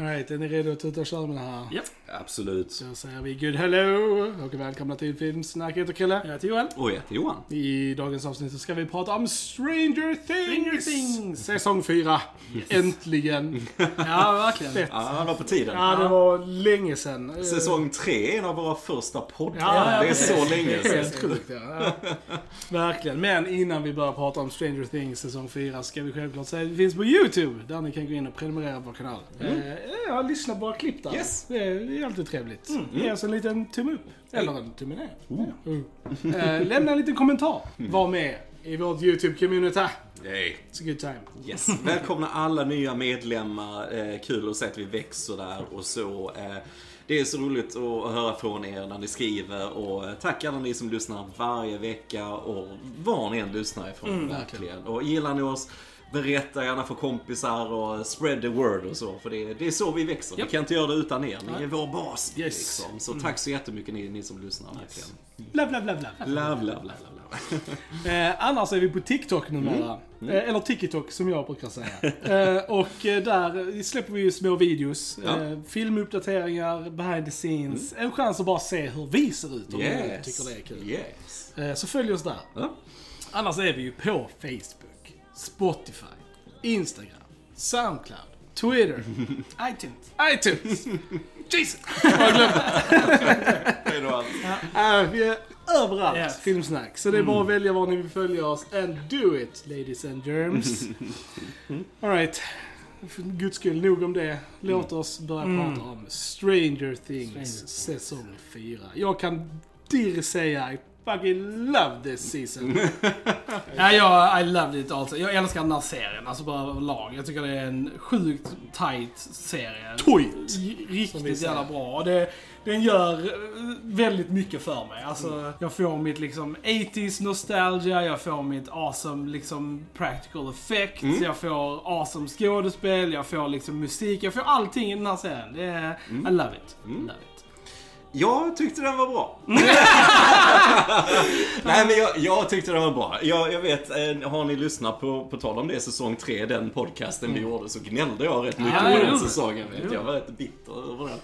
Alright, är ni redo att tuta och köra med det här? Japp. Absolut. Då säger vi good hello och välkomna till Filmsnack. Jag heter Chrille. Jag heter Joel. Och jag heter Johan. I dagens avsnitt så ska vi prata om Stranger Things! Stranger Things. Säsong 4. Äntligen! Ja, verkligen. Fett. Ja, det var på tiden. Ja, det var länge sedan. Säsong tre är en av våra första poddar. Ja, ja, det är så länge Helt sedan. sjukt ja. ja. Verkligen. Men innan vi börjar prata om Stranger Things säsong 4 ska vi självklart säga att vi finns på YouTube. Där ni kan gå in och prenumerera på vår kanal. Eh, ja, lyssna på våra klipp där. Yes. Det, är, det är alltid trevligt. Ge oss en liten tumme upp. Eller en tumme ner. Ja. Eh, lämna en liten kommentar. Var med i vårt YouTube-community. Yay. It's a good time. Yes. Välkomna alla nya medlemmar. Eh, kul att se att vi växer där och så. Eh, det är så roligt att höra från er när ni skriver och eh, tack alla ni som lyssnar varje vecka och var ni än lyssnar ifrån verkligen. Och gillar ni oss Berätta gärna för kompisar och spread the word och så. För det, det är så vi växer. Japp. Vi kan inte göra det utan er. Ni är vår bas. Yes. Liksom. Så tack så jättemycket ni, ni som lyssnar. Verkligen. Bla, bla, bla, bla. Love, love, love, love. Eh, annars är vi på TikTok numera. Eh, eller TikTok som jag brukar säga. eh, och eh, där släpper vi ju små videos. Ja. Eh, filmuppdateringar, behind the scenes. En chans att bara se hur vi ser ut om ni Yes. tycker det är kul. Yes. Eh, så följ oss där. Ja. Annars är vi ju på Facebook, Spotify, Instagram, Soundcloud, Twitter, iTunes. iTunes. Jesus! Jag glömde. Det. Eh, vi är överallt, Yes. Filmsnack. Så det är bara att välja var ni vill följa oss. And do it, ladies and germs. Alright. För guds skull, nog om det. Låt oss börja prata om Stranger Things Stranger. säsong 4. Jag kan dirr säga fucking love this season. Ja, jag, I loved it also. Jag älskar den här serien, alltså bara överlag. Jag tycker det är en sjukt tight serie. Vi Riktigt jävla bra. Och det, den gör eh, väldigt mycket för mig. Alltså, jag får mitt liksom 80s nostalgia, jag får mitt awesome liksom practical effects, jag får awesome skådespel, jag får liksom musik, jag får allting i den här serien. Det är, I love it. Love it. Jag tyckte den var bra. Nej men jag, jag tyckte den var bra. Jag, jag vet, eh, har ni lyssnat på, på tal om det, säsong 3, den podcasten vi gjorde, så gnällde jag rätt mycket Ja, på den säsongen. Vet. Jag var rätt bitter över den.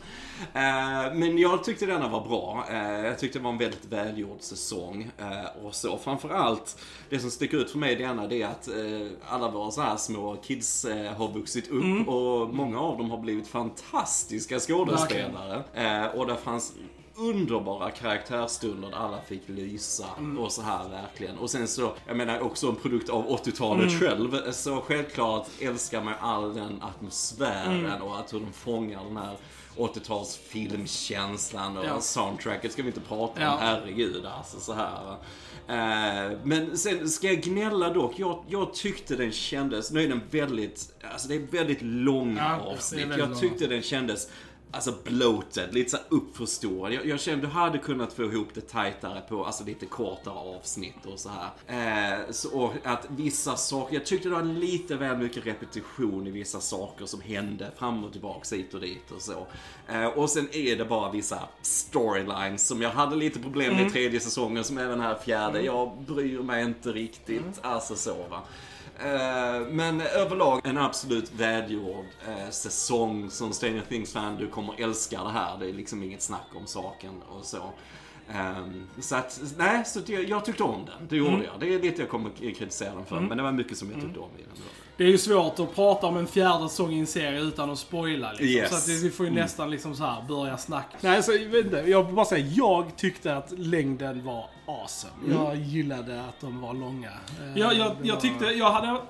Eh, men jag tyckte denna var bra. Eh, jag tyckte det var en väldigt välgjord säsong. Eh, och så framförallt, det som sticker ut för mig i denna det är att alla våra så här små kids har vuxit upp och många av dem har blivit fantastiska skådespelare. Eh, och det fanns underbara karaktärsstunder där alla fick lysa och så här verkligen. Och sen så, jag menar också en produkt av 80-talet själv. Så självklart älskar man all den atmosfären och att hur de fångar den här 80-tals filmkänslan och Ja. soundtracket ska vi inte prata Ja. om, herregud alltså så här. Eh, men sen ska jag gnälla dock, jag, jag tyckte den kändes, nu är den väldigt, alltså det är väldigt långa Ja, avsnitt. väldigt Jag långa. tyckte den kändes Alltså bloated, lite så uppförstorad. Jag, jag kände du hade kunnat få ihop det tajtare på alltså lite kortare avsnitt och så här. Eh, så, och att vissa saker, jag tyckte det var lite väl mycket repetition i vissa saker som hände fram och tillbaks hit och dit och så. Eh, och sen är det bara vissa storylines som jag hade lite problem med i tredje säsongen som är den här fjärde. Jag bryr mig inte riktigt, alltså så va. Eh, Men överlag en absolut välgjord eh, säsong som Stranger Things-fan. Du kommer älska det här. Det är liksom inget snack om saken och så. Ehm, så att, nej, så jag, jag tyckte om den. Det gjorde jag. Det är lite jag kommer kritisera den för. Men det var mycket som jag tyckte om i den. Det är ju svårt att prata om en fjärde säsong i en serie utan att spoila liksom. Yes. Så att vi får ju nästan liksom så här börja snacka. Nej, så, jag vet inte, jag vill bara säga, jag tyckte att längden var awesome. Jag gillade att de var långa. Eh, Jag, jag, det jag var- tyckte, jag hade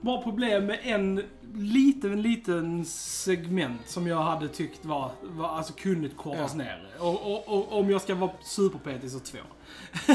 bara problem med en liten, liten segment som jag hade tyckt var, var alltså kunde kortas Ja. ner. Och, och, och om jag ska vara superpetig så två.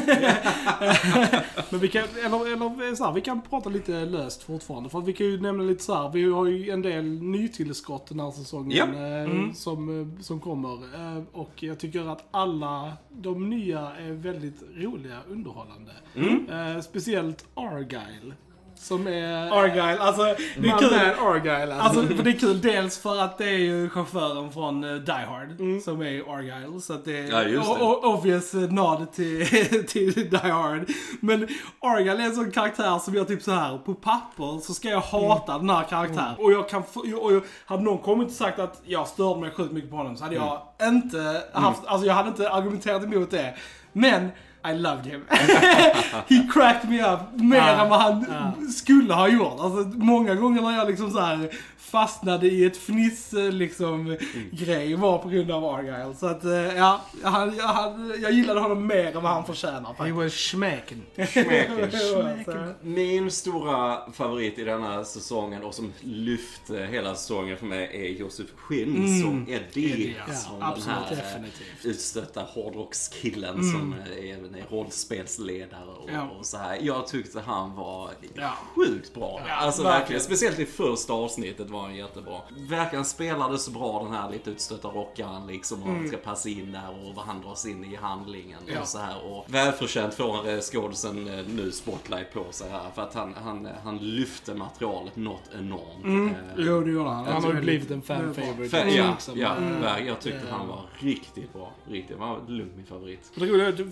Men vi kan, eller, eller så här, vi kan prata lite löst fortfarande. För vi kan ju nämna lite så här, vi har ju en del nytillskott den här säsongen Ja. eh, som, eh, som kommer. Eh, och jag tycker att alla de nya är väldigt roliga, underhållande. Eh, speciellt Argyle. Som är... Argyle, alltså det är kul. man Argyle alltså. Alltså, för det är kul dels för att det är ju chauffören från uh, Die Hard Mm. som är Argyle. Så att det är Ja, det. obvious uh, nod till, till Die Hard. Men Argyle är en sån karaktär som jag typ så här på papper så ska jag hata den här karaktären. Och jag kan och jag, hade någon kommit och sagt att jag störde mig sjukt mycket på honom så hade jag inte haft, alltså jag hade inte argumenterat emot det. Men I loved him. He cracked me up mer än vad han skulle ha gjort. Alltså, många gånger när jag liksom så här fastnade i ett fniss eh, liksom, grej var på grund av Argyle. Så att, eh, ja, han, jag, hade, jag gillade honom mer än vad han förtjänar He faktiskt. was schmäcken. Så, Min stora favorit i denna säsongen och som lyfte hela säsongen för mig är Josef Quinn som Eddie. Eddie, ja. som Absolut, den här definitivt. utstötta hårdrockskillen som eh, även är rollspelsledare och, Ja. och så här. Jag tyckte han var Ja. sjukt bra. Ja, alltså verkligen. verkligen. Speciellt i första avsnittet var han jättebra. Verkligen spelade så bra den här lite utstötta rockaren liksom. Och han ska passa in där och vad han dras in i handlingen Ja. och så här. Och välförtjänt får han eh, skådisen eh, nu spotlight på sig här. För att han, han, han lyfte materialet något enormt. Eh, Jo, det gjorde han. Han har ju blivit en fan favorite. För, ja, liksom. ja Mm. jag tyckte Det- han var riktigt bra. Riktigt, han var lugnt min favorit.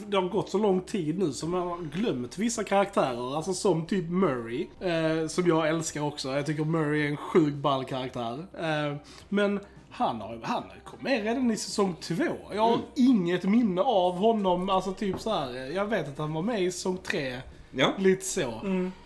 Det har gått så lång tid nu som man har glömt vissa karaktärer. Alltså som typ Murray. Eh, som jag älskar också. Jag tycker Murray är en sjukt ball karaktär. Eh, men han, har, han kom med redan i säsong två. Jag har inget minne av honom. Alltså typ så här. Jag vet att han var med i säsong tre. Ja. Lite så.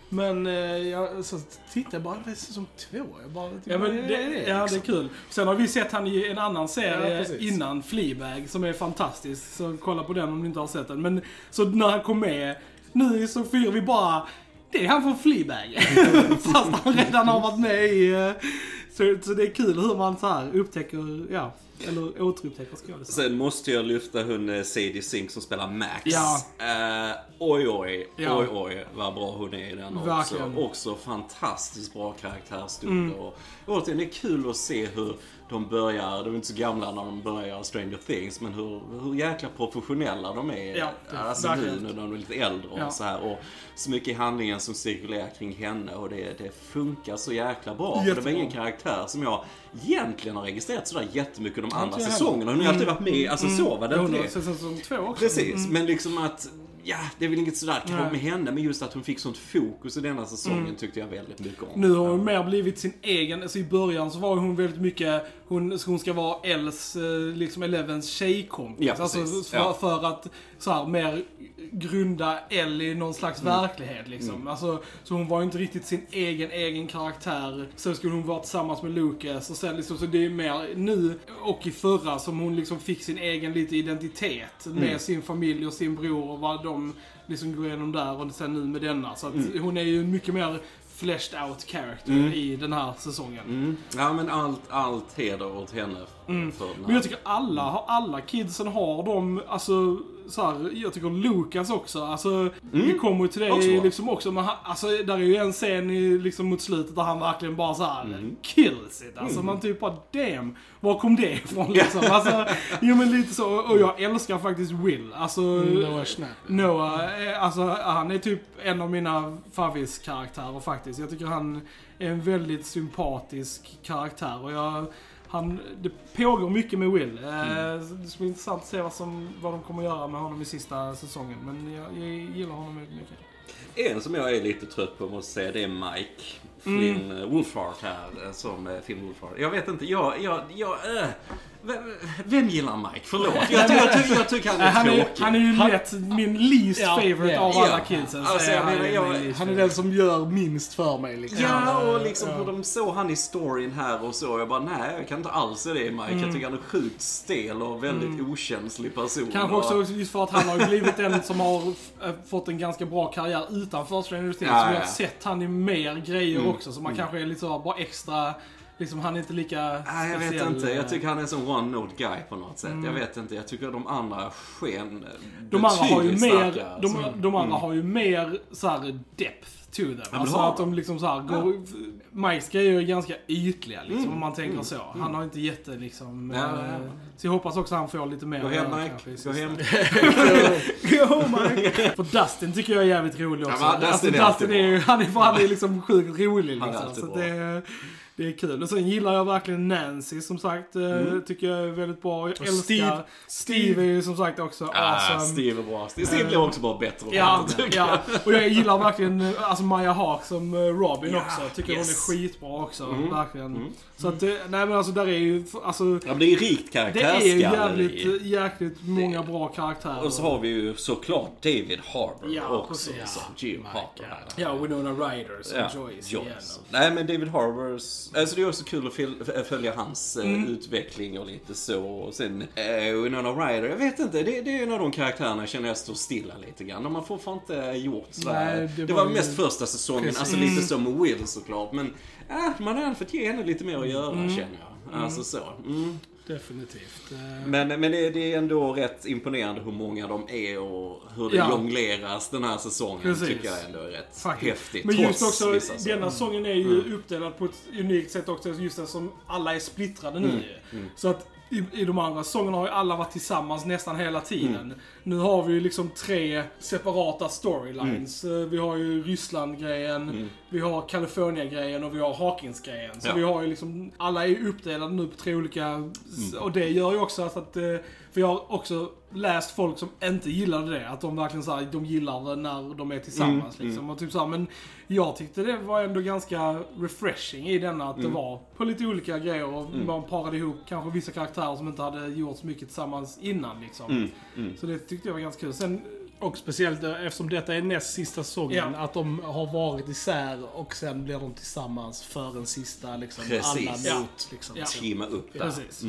Men eh, jag så tittade jag bara, vad är säsong två? Jag bara, typ, Ja, men det, är ja, det är liksom? kul. Sen har vi sett han i en annan Ja, serie precis. innan, Fleabag, som är fantastisk. Så kolla på den om ni inte har sett den. Men så när han kom med, nu i säsong fyra, vi bara... Det är han från Fleabag. Fast han redan har varit med i... eh, Så, så det är kul hur man så här upptäcker, ja, eller återupptäcker skådisar. Sen måste jag lyfta hon eh, Sadie Sink som spelar Max. Ja. Eh, oj, oj, Ja. oj, oj vad bra hon är i den också. Verkligen. Också fantastiskt bra karaktärsstunder. Och återigen, det är kul att se hur de börjar, de är inte så gamla när de börjar Stranger Things, men hur, hur jäkla professionella de är. Ja, det- alltså verkligen. nu när de är lite äldre och Ja. så här. Och så mycket i handlingen som cirkulerar kring henne och det, det funkar så jäkla bra. För det var Jättebra. ingen karaktär som jag egentligen har registrerat sådär jättemycket de andra säsongerna. Hon har ju alltid varit med, alltså så var det inte sett säsong två också. Precis, men liksom att Ja, det är väl inget sådär krav med henne, men just att hon fick sånt fokus i denna säsongen tyckte jag väldigt mycket om. Mm. Nu har hon mer blivit sin egen, alltså i början så var hon väldigt mycket, hon, hon ska vara Els, eh, liksom Elevens tjejkompis. Ja, alltså för, Ja. för att så här, mer grunda Elle i någon slags Mm. verklighet liksom. Alltså, så hon var inte riktigt sin egen, egen karaktär. Sen skulle hon vara tillsammans med Lucas och sen liksom, så det är mer nu och i förra som hon liksom fick sin egen lite identitet med Mm. sin familj och sin bror och vad de liksom går igenom där och sen nu med denna. Så att hon är ju mycket mer fleshed out character i den här säsongen. Mm. Ja, men allt, allt heder åt henne här. Men jag tycker alla, alla kidsen har de, alltså så här, jag tycker Lukas också, alltså vi kommer ju till det Också liksom också, men han, alltså där är ju en scen i, liksom mot slutet där han verkligen bara så här Mm. kills it. Alltså man typ bara damn, var kom det ifrån liksom? Alltså, jo men lite så, och jag älskar faktiskt Will. Alltså, Noah Schnapp. Noah, är- alltså han är typ en av mina favviskaraktärer faktiskt. Jag tycker han är en väldigt sympatisk karaktär och jag, han, det pågår mycket med Will. Eh, Det ska bli intressant att se vad, som, vad de kommer göra med honom i sista säsongen. Men jag, jag gillar honom väldigt mycket. En som jag är lite trött på måste säga, det är Mike. Flynn mm. Wolfhard här, eh, som Finn Wolfhard. Jag vet inte, jag, jag, jag, äh, vem, vem gillar Mike? Förlåt, jag, jag, jag, tycker- jag tycker han är han, är, tråkig. han är ju lätt min least Ja, favorite ja. av alla Ja. kidsen. så Alltså, är jag han menar, least Han är den som gör minst för mig liksom. Ja, och Eh, liksom ja. hur de såg han i storyn här och så. Jag bara, nej, jag kan inte alls se det i Mike. Jag tycker han är sjukt stel och väldigt okänslig person. Kanske och, också just för att han har blivit den som har f- fått en ganska bra karriär utanför Stranger Things. Ja, så vi ja. har sett han i mer grejer också. Så man kanske är lite så bara extra liksom, han är inte lika Nej, jag vet speciell, inte. Jag eh, tycker han är en sån one-note guy på något sätt. Jag vet inte. Jag tycker de andra sken De andra har ju mer, starkare, de, alltså. de andra har ju mer så här depth to them. alltså har att de liksom så här går... Grejer är ganska ytliga liksom, om man tänker så. Han har inte jätte liksom... Mm. Ja, ja, ja. Så jag hoppas också han får lite mer Gå hem Mike. Gå hem. Go Mike! För Dustin tycker jag är jävligt rolig också. Ja, men Dustin är alltså, alltid Dustin är ju, han är, han är liksom sjukt rolig Han är liksom. alltid Så bra. det, är- det är kul. Och sen gillar jag verkligen Nancy som sagt. eh, Mm. Tycker jag är väldigt bra. Jag älskar... Steve. Steve är ju som sagt också Ah, awesome. Steve är bra. Steve blir också bara bättre och Ja, bättre, tycker jag. ja, och jag gillar verkligen eh, alltså Maya Hawk som eh, Robin Ja, också. Tycker yes. hon är skitbra också. Mm, Verkligen. mm. Så att, eh, nej men alltså där är ju, alltså, Ja, men det är rikt det är ju karaktärsgalleri. jävligt, jäkligt många bra karaktärer. Och så har vi ju såklart David Harbour Ja, också precis. som Jim här. Ja, Winona Ryder som Ja, Joyce, Joyce. igen. Nej men David Harbours, alltså det är också kul att fil- följa hans eh, Mm. utveckling och lite så. Och sen eh, Winona Ryder, jag vet inte, det, det är en av de karaktärerna jag känner jag står stilla lite grann. De har fortfarande inte gjort sådär. Nej, det, det var var ju- mest första säsongen, Precis. alltså lite som Will såklart. Men äh, man hade fått ge henne lite mer att göra Mm. känner jag. Alltså så. Mm. Definitivt. Eh, Men, men det, det är ändå rätt imponerande hur många de är och hur det Ja. jongleras den här säsongen. Precis. tycker jag ändå är rätt Faktiskt. häftigt. Men just också, denna säsongen är ju uppdelad på ett unikt sätt också, just eftersom alla är splittrade nu ju. Så att i, i de andra säsongerna har ju alla varit tillsammans nästan hela tiden. Nu har vi ju liksom tre separata storylines. Eh, Vi har ju Ryssland-grejen, vi har California-grejen och vi har Hawkins-grejen. Så Ja. vi har ju liksom, alla är uppdelade nu på tre olika, och det gör ju också att, att eh, för jag har också läst folk som inte gillade det. Att de verkligen såhär, de gillar det när de är tillsammans liksom. Och typ så här, men jag tyckte det var ändå ganska refreshing i denna att det var på lite olika grejer och man parade ihop kanske vissa karaktärer som inte hade gjort så mycket tillsammans innan liksom. Så det tyckte jag var ganska kul. Sen, Och speciellt eh, eftersom detta är näst sista säsongen, Ja. att de har varit isär och sen blir de tillsammans för en sista liksom, Precis. alla Ja. mot. Liksom. Ja. teama upp där. precis.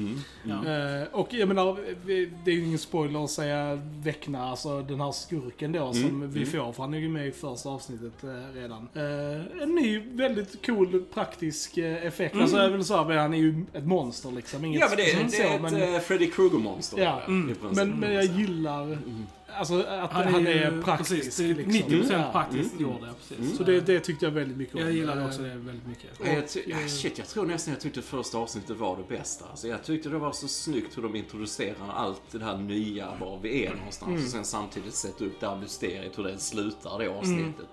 Ja. Eh, och jag menar, det är ju ingen spoiler att säga Väckna, alltså den här skurken då som vi får, för han är ju med i första avsnittet eh, redan. Eh, en ny, väldigt cool, praktisk effekt. Alltså jag vill säga, han är ju ett monster liksom. Inget Ja men det det är så, ett men, Freddy Krueger-monster. Ja, mm. men, men jag gillar alltså, att han är, ju- praktisk. Precis, det är liksom. 90% Ja. praktiskt gjord, ja, precis. Så det, det tyckte jag väldigt mycket om. jag gillade Eh, också det väldigt mycket. Och jag, ty- ja, shit, jag tror nästan jag tyckte första avsnittet var det bästa. Alltså, jag tyckte det var så snyggt hur de introducerar allt det här nya, var vi är någonstans. Och sen samtidigt sätta upp det här mysteriet, hur det slutar det avsnittet.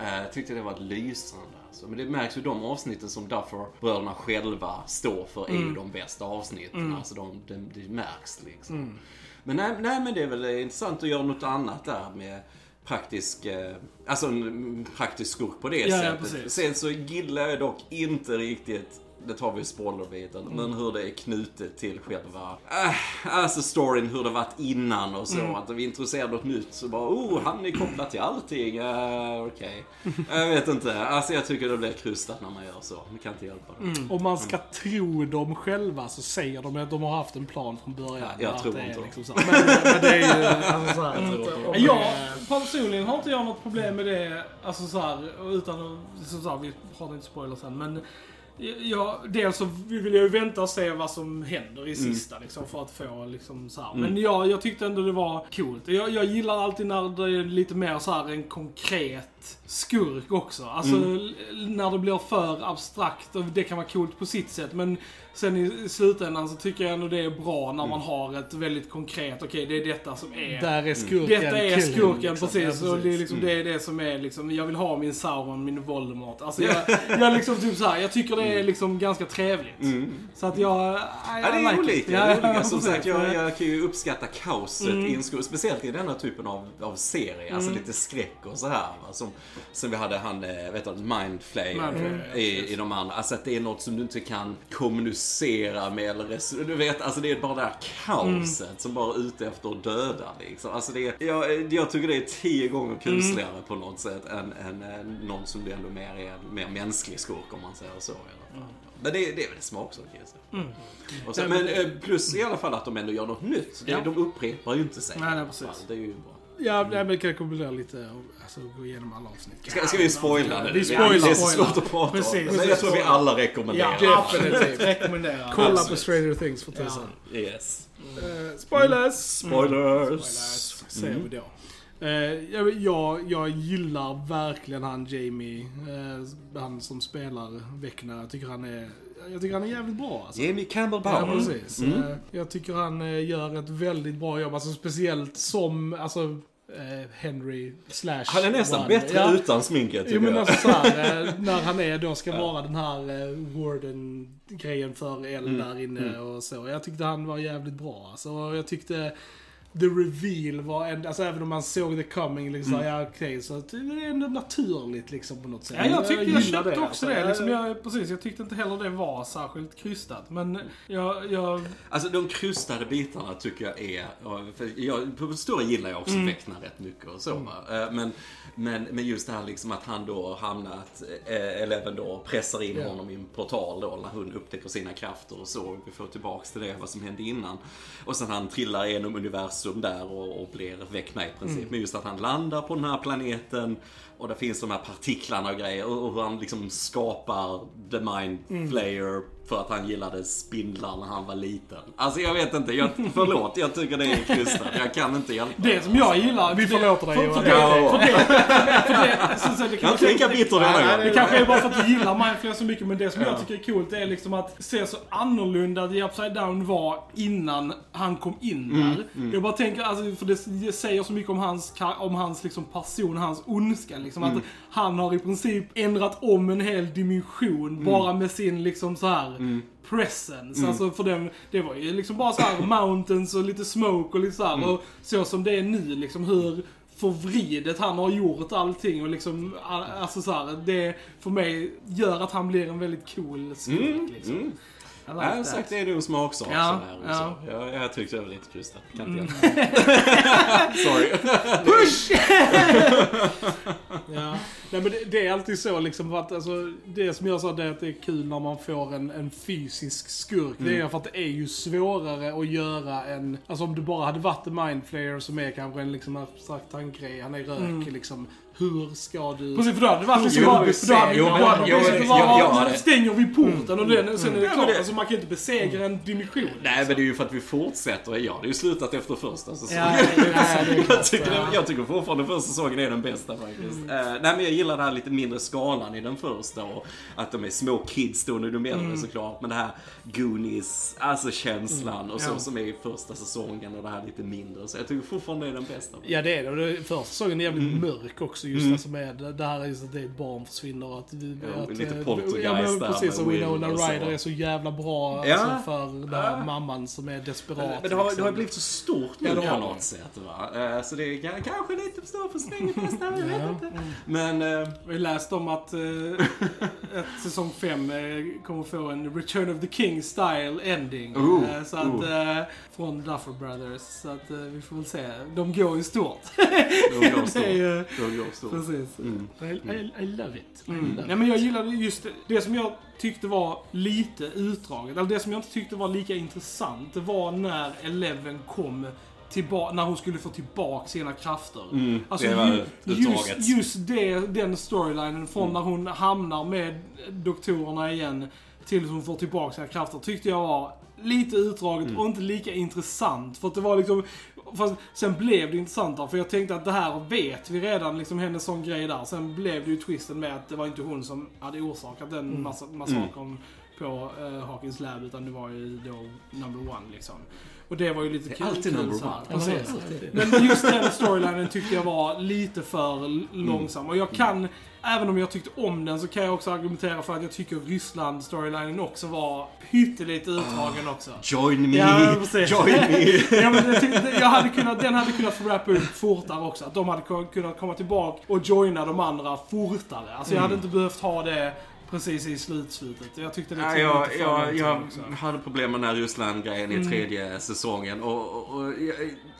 Eh, Jag tyckte det var lysande. Alltså. Men det märks ju de avsnitten som Duffer-bröderna själva står för är ju de bästa avsnitten. Alltså de, de, det märks liksom. Men nej, nej, men det är väl intressant att göra något annat där med praktisk, eh, alltså en praktisk skurk på det Ja, ja, sättet. precis. Sen så gillar jag dock inte riktigt det tar vi i spoilerbiten, Mm. men hur det är knutet till själva, äh, alltså storyn, hur det varit innan och så. Mm. Att vi introducerar något nytt så bara, oh, han är kopplad till allting, uh, okej. Jag vet inte, alltså jag tycker det blir krystat när man gör så. Man kan inte hjälpa det. Mm. Om man ska tro dem själva så säger de att de har haft en plan från början. Ja, jag tror inte liksom så. Men, men det är ju alltså, så här, om- Jag personligen har inte jag något problem med det, alltså så här, utan att, så här, vi har inte spoiler sen, men jag, dels så vill jag ju vänta och se vad som händer i sista liksom, för att få liksom så här. Men jag, jag tyckte ändå det var coolt. Jag, jag gillar alltid när det är lite mer så här en konkret skurk också. Alltså l- när det blir för abstrakt och det kan vara coolt på sitt sätt. Men sen i, slutändan så tycker jag ändå det är bra när man har ett väldigt konkret, okej det är detta som är Där är skurken. detta är skurken, liksom. precis. Ja, Och det är, liksom, det är det som är liksom, jag vill ha min Sauron, min Voldemort. Alltså jag, jag liksom typ så här, jag tycker det är liksom ganska trevligt. Så att jag... I, Ja, det är like olika. it. det är olika. Som sagt, jag, jag kan ju uppskatta kaoset Mm. i en skola. Speciellt i denna typen av, av serie. Alltså lite skräck och så här. Va? Som, som vi hade han, eh, vet du, Mindflayer ja, i, i de andra. Alltså att det är något som du inte kan kommunicera med eller Du vet, alltså det är bara det här kaoset Mm. som bara är ute efter att döda liksom. Alltså det är, jag, jag tycker det är tio gånger kusligare Mm. på något sätt än, än, än någon som det ändå mer är en mer mänsklig skurk om man säger så. I alla fall. Men det, det är väl smaksak jag säga. Och så, men eh, plus i alla fall att de ändå gör något nytt. Ja. De upprepar ju inte sig. Nej, nej, precis. Det är ju bra. Ja, men det kan kombinera lite alltså, gå igenom alla avsnitt. Ska, ska vi spoila nu? Vi Det spoilar, är så svårt att prata om. Precis. Men jag tror vi alla rekommenderar. Ja, Definitivt. Rekommenderar. Kolla på Absolut. Stranger Things för tusan. Yes. Eh, spoilers! Spoilers. Säger vi då. Eh, jag, jag, gillar verkligen han Jamie, eh, han som spelar Vecna. Jag tycker han är, jag tycker han är jävligt bra alltså. Jamie Campbell Ja, Bower. precis. Mm. Jag tycker han gör ett väldigt bra jobb. Alltså speciellt som, alltså, Henry slash... Han är nästan One. bättre Ja. utan sminket Jo tycker men jag. alltså såhär, eh, när han är då ska vara den här eh, warden-grejen för El Mm, där inne och så. Jag tyckte han var jävligt bra alltså. Jag tyckte the reveal var ändå, alltså även om man såg the coming liksom, Mm. ja okej, så att det är ändå naturligt liksom på något sätt. Ja, jag tyckte jag, gillar köpte också alltså. det. Liksom jag, precis, jag tyckte inte heller det var särskilt krystat. Men jag, jag Alltså de krustade bitarna tycker jag är... För jag, på det stora gillar jag också Mm. Rätt mycket och så va. Eh, Men, men, men just det här liksom att han då hamnat, eh, Eleven då pressar in Ja. honom i en portal då när hon upptäcker sina krafter och så. Vi får tillbaks till det, vad som hände innan. Och sen han trillar genom universum där och, och blir Vecna i princip. Mm. Men just att han landar på den här planeten och det finns de här partiklarna och grejer och hur han liksom skapar The Mind Mm. Flayer för att han gillade spindlar när han var liten. Alltså jag vet inte, jag, förlåt, jag tycker det är krystat. Jag kan inte hjälpa det som jag gillar... Vi förlåter dig Johan. för, Ja. för, det, det, det. Det kanske är bara för att du gillar Mindflayer så mycket, men det som jag tycker är coolt är liksom att se så annorlunda The Upside Down var innan han kom in där. Jag bara tänker, alltså, för det säger så mycket om hans, om hans liksom person, hans ondska. Liksom, Att han har i princip ändrat om en hel dimension bara med sin liksom så här presence. Alltså för den, det var ju liksom bara så här mountains och lite smoke och lite så här. Och så som det är nu liksom hur förvridet han har gjort allting och liksom, alltså så här, det för mig gör att han blir en väldigt cool skurk liksom. Mm. I like Jag har that. sagt det är nog smaksak Ja, sådär och ja. så. Jag, jag tyckte det var lite krystat. Kan Mm. inte hjälpa Sorry. Ja. Nej, men det, det är alltid så liksom att alltså, det som jag sa det är att det är kul när man får en, en fysisk skurk. Det är för att det är ju svårare att göra en, alltså om du bara hade varit en mindflayer som är kanske en liksom abstrakt tankgrej, han är rök liksom. Hur ska du... Precis, för då hade det varit liksom Jo, bara, för då hade jo, hade det jo, men- bara, nu det- stänger vi porten och den, och sen är det men klart. Alltså man kan ju inte besegra en dimension. Nej men det är ju för att vi fortsätter. Ja, det är ju slutat efter första säsongen. Jag, tycker, jag fortfarande första säsongen är den bästa faktiskt. Eh, nej men jag gillar den här lite mindre skalan i den första och att de är små kids då när de är såklart. Men det här Goonies, alltså känslan och så som är i första säsongen och det här lite mindre. Så jag tycker fortfarande det är den bästa. Ja det är det första säsongen är jävligt mörk också. Just alltså med det här är just att det är ett barn försvinner. och Att, vi- Ja, att, lite eh, poltergeist ja, men där Precis, och Winona. Ryder är så jävla bra Ja. alltså, för den här Ja. mamman som är desperat. Men det har, det har liksom. blivit så stort nu Ja, det på något sätt va. Så det är ka- kanske lite för sin bästa, jag vet inte. Men... eh, Vi läste om att, eh, att säsong 5 eh, kommer få en Return of the King style ending. Oh, så att, oh. från Duffer Brothers. Så att vi får väl se. De går ju stort. De går det stort. är ju, De går stort. precis. Mm. I, I, I love it. I Mm. love Nej, men jag gillade just det, det som jag tyckte var lite utdraget, eller det som jag inte tyckte var lika intressant, det var när Eleven kom tillbaka, när hon skulle få tillbaka sina krafter. Mm, Alltså det var ju, just, just det, den storylinen Mm. från när hon hamnar med doktorerna igen tills hon får tillbaka sina krafter tyckte jag var lite utdraget Mm. och inte lika intressant. För att det var liksom... Fast sen blev det intressantare för jag tänkte att det här vet vi redan, liksom hennes sån grej där. Sen blev det ju twisten med att det var inte hon som hade orsakat den Mm. massa, massakern på uh, Hawkins lab utan det var ju då number one liksom. Och det var ju lite Det är kul. alltid kul number one. Precis. Men just den storylinen tyckte jag var lite för l- långsam. Och jag kan, även om jag tyckte om den, så kan jag också argumentera för att jag tycker Ryssland-storylinen också var pyttelite utdragen också. Join me! Ja, precis. Join me! Ja, men jag tyckte, jag hade kunnat, den hade kunnat få wrappa upp fortare också. Att de hade kunnat komma tillbaka och joina de andra fortare. Alltså jag hade inte behövt ha det precis i slutslutet. Jag tyckte det Ja, tog jag, lite jag, jag också. hade problem med den här Ryssland-grejen Mm. i tredje säsongen och, och, och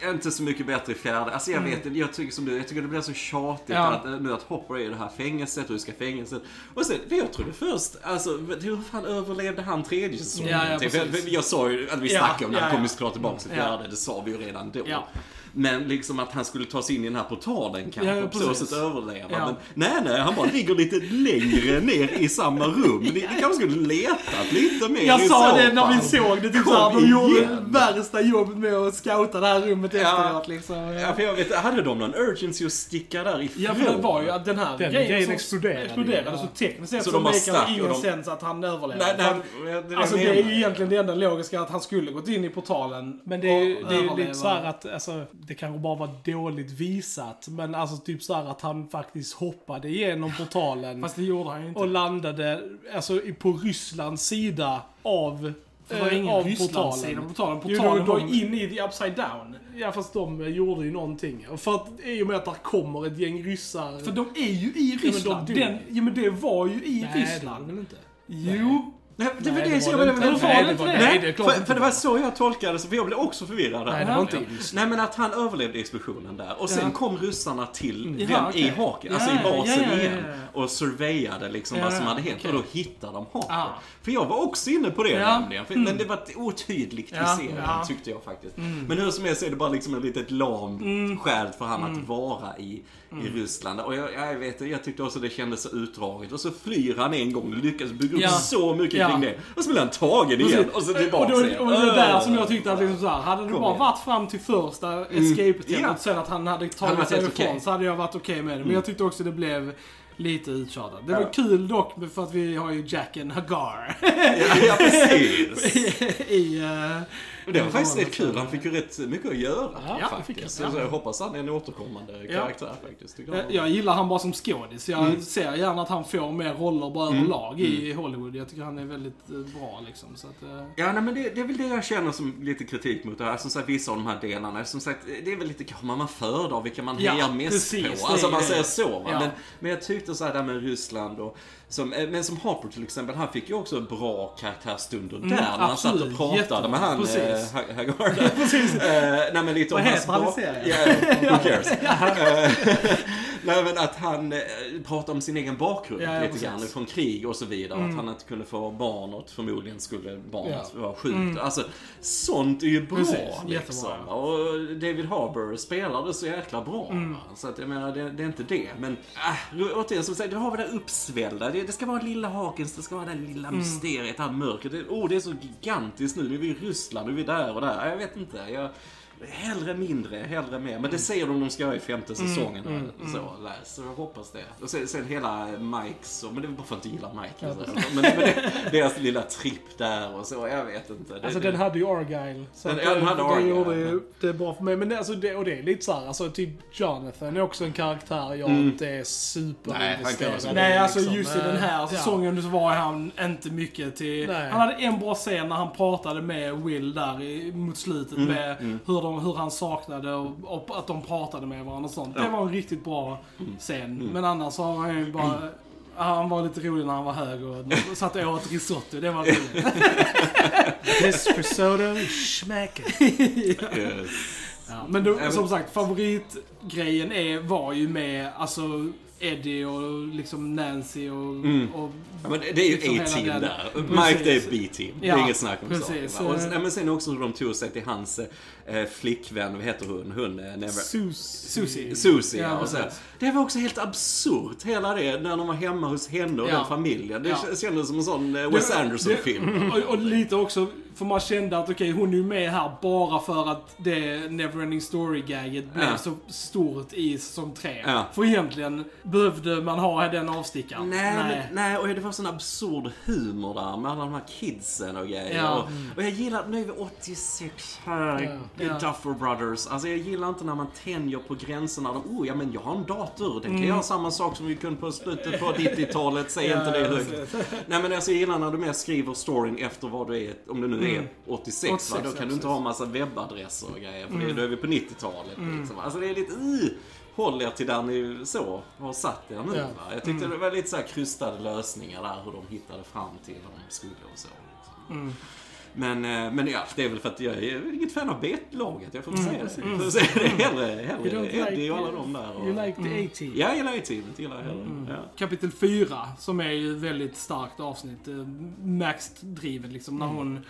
jag inte så mycket bättre i fjärde. Alltså jag vet inte, jag tycker som du, jag tycker det blir så tjatigt Mm. Ja. att, eh, nu att Hopper är i det här fängelset och du ska fängelset. Och sen, för jag trodde först, alltså hur fan överlevde han tredje säsongen? Ja, ja, Typ, jag, jag sa ju att vi Ja, snackade om det, ja, han kommer ja. såklart tillbaka till Ja. fjärde, det sa vi ju redan då. Men liksom att han skulle ta sig in i den här portalen kanske, Ja, och på så sätt överleva. Ja. Men nej, nej, han bara ligger lite längre ner i samma rum. Ni, ni kanske skulle letat lite mer Jag i sa det när vi såg det, typ såhär, de gjorde värsta jobbet med att scouta det här rummet Ja. efteråt liksom. Ja, för jag vet, hade de någon urgency att sticka därifrån? Ja, för det var ju att den här Den grejen, grejen exploderade. exploderade Ja. så tekniskt sett Så så, det ingen de- sens att han överlevde. Nej, nej, är Alltså det är ju egentligen det enda logiska att han skulle gått in i portalen Men det är ju och det är ju överleva. lite så här att, alltså, det kanske bara var dåligt visat. Men alltså typ så här att han faktiskt hoppade igenom portalen Fast det gjorde han ju inte. och landade, alltså på Rysslands sida av, För det var eh, ingen av Rysslands sida på portalen. Jo, Portalen de- var de- inne i the upside down. Ja fast de eh, gjorde ju någonting. För att i och med att där kommer ett gäng ryssar. För de är ju i men de Ryssland. dog. Den, ja men det var ju i Nej, det var Ryssland. det väl inte? Jo. Nej, det var Nej, det det som var jag det menade. inte. Var Nej, det var inte nej, det? för, för det var så jag tolkade det, så för jag blev också förvirrad. Nej, det var inte. Nej men att han överlevde explosionen där och sen Ja. kom ryssarna till den Jaha, okej. i haken, alltså Ja, i basen ja, ja, ja, igen ja. och surveyade liksom Ja, vad som ja, hade hänt okej. och då hittade de haken. För jag var också inne på det Ja. Mm. nämligen, för, men det var otydligt i Ja, serien ja. Mm. tyckte jag faktiskt. Men hur som helst är det bara liksom ett litet lamt skäl för han Mm. att vara i, i Ryssland. Och jag, jag vet jag tyckte också det kändes så utdraget och så flyr han en gång och lyckas bygga upp Ja. så mycket Ja. kring det. Och så blir han tagen igen och så och, tillbaka då, igen. och det är där Öh. som jag tyckte att liksom så här, hade det bara igen. varit fram till första escape-tältet Ja. och sen att han hade tagit sig ifrån okej. så hade jag varit okej med det. Men jag tyckte också det blev lite uttjatat. Det var Ja. kul dock för att vi har ju Jacken Hagar Ja, ja precis. i... Uh, Och det var faktiskt rätt kul. Han fick ju rätt mycket att göra Ja, det fick faktiskt. han. Så jag hoppas han är en återkommande karaktär faktiskt. Jag. jag gillar han bara som skådis. Jag Mm. ser gärna att han får mer roller bara överlag i Hollywood. Jag tycker han är väldigt eh, bra liksom. Så att, eh, Ja, nej, men det, det är väl det jag känner som lite kritik mot det här. Som sagt, vissa av de här delarna. Som sagt, det är väl lite vad man föredrar, vilka man Ja, hejar mest precis, det på. Alltså man det. säger så va. Ja. Men, men jag tyckte så här där med Ryssland och som, eh, men som Harper till exempel, han fick ju också bra karaktärsstunder där. när han satt och pratade Jättebra. med han Precis. eh, Ha- Hagar där. Precis. Eh, nej men lite om hans bak-? Ja, who cares? Eh, nej men att han eh, pratar om sin egen bakgrund Ja, lite precis. grann. Från krig och så vidare. Att han inte kunde få barn och förmodligen skulle barnet Ja. vara sjukt. Alltså, sånt är ju bra Precis, liksom. jättebra. Och David Harbour spelade så jäkla bra. va. Så att jag menar, det, det är inte det. Men äh, återigen, som sagt, det har vi det uppsvällda. Det, det ska vara lilla Hawkins, det ska vara det lilla mysteriet, det här mörkret. Det, oh, det är så gigantiskt nu. Nu är vi i Ryssland, nu är vi där och där. Jag vet inte. Jag, Hellre mindre, hellre mer. Men det säger de de ska göra i femte säsongen. Så, läs. så jag hoppas det. Och sen, sen hela Mikes, och, men det är bara för att jag inte gillar Mike. alltså. Men, men det, deras lilla tripp där och så, jag vet inte. Det, Alltså det, den hade ju Argyle. Så Den- ja, den det- hade det Argyle, gjorde ju det är bra för mig. Men det, alltså det, och det är lite så här, alltså typ Jonathan är också en karaktär jag inte är superinvesterad Nej, han kan vara så- i, Nej, alltså liksom. just i den här Ja. säsongen så var han inte mycket till... Nej. Han hade en bra scen när han pratade med Will där i, mot slutet Mm, med Hur, de, hur han saknade och, och att de pratade med varandra och sånt. Det var en riktigt bra Mm. scen. Men annars så har han ju bara... Han var lite rolig när han var hög och satt och åt risotto. Det var roligt. This risotto. Yes. Ja, men då, som sagt, favoritgrejen är, var ju med alltså Eddie och liksom Nancy och... och Ja, men det är ju liksom A-team där. Precis. Mike det är B-team. Det är inget snack om precis. saken. Och, sen- men sen också hur de tog sig till hans eh, flickvän, vad heter hon? Hon, eh, Never... Sus. Susie. Susie, Ja. Och så, det var också helt absurt, hela det, när de var hemma hos henne och Ja. den familjen. Det Ja. kändes som en sån eh, Wes Anderson-film. Och, och lite också, för man kände att okej, hon är ju med här bara för att det Neverending Story-gaget blev Ja. så stort i säsong 3. Ja. För egentligen behövde man ha den avstickaren. Nej, Men, nej, och det var sån absurd humor där med alla de här kidsen och grejer. Ja. Och, och jag gillar, nu är vi 86, här, Ja. Duffer Brothers. Alltså jag gillar inte när man tänjer på gränserna. De, oh ja men jag har en dator, den kan Mm. göra samma sak som vi kunde på slutet på 90-talet, säg Ja, inte det högt. Nej men alltså jag gillar när du mer skriver storyn efter vad du är, om det nu är 86, 86, va? då kan du inte ha massa webbadresser och grejer, för Mm. det, då är vi på 90-talet. Liksom. Alltså det är lite, uh, håll er till där ni så har satt er nu. Ja. Va? Jag tyckte det var lite så krystade lösningar där, hur de hittade fram till vad de skulle och så. Liksom. Men, eh, men ja, det är väl för att jag är inget fan av B-laget. Jag får inte Mm, säga det. Jag får säga det hellre, hellre like Eddie och alla it. de där. Och, You like the A-team. Ja, jag gillar A-teamet. Gillar jag hellre. Mm. Ja. Kapitel 4, som är ju väldigt starkt avsnitt. eh, Max-drivet liksom, när hon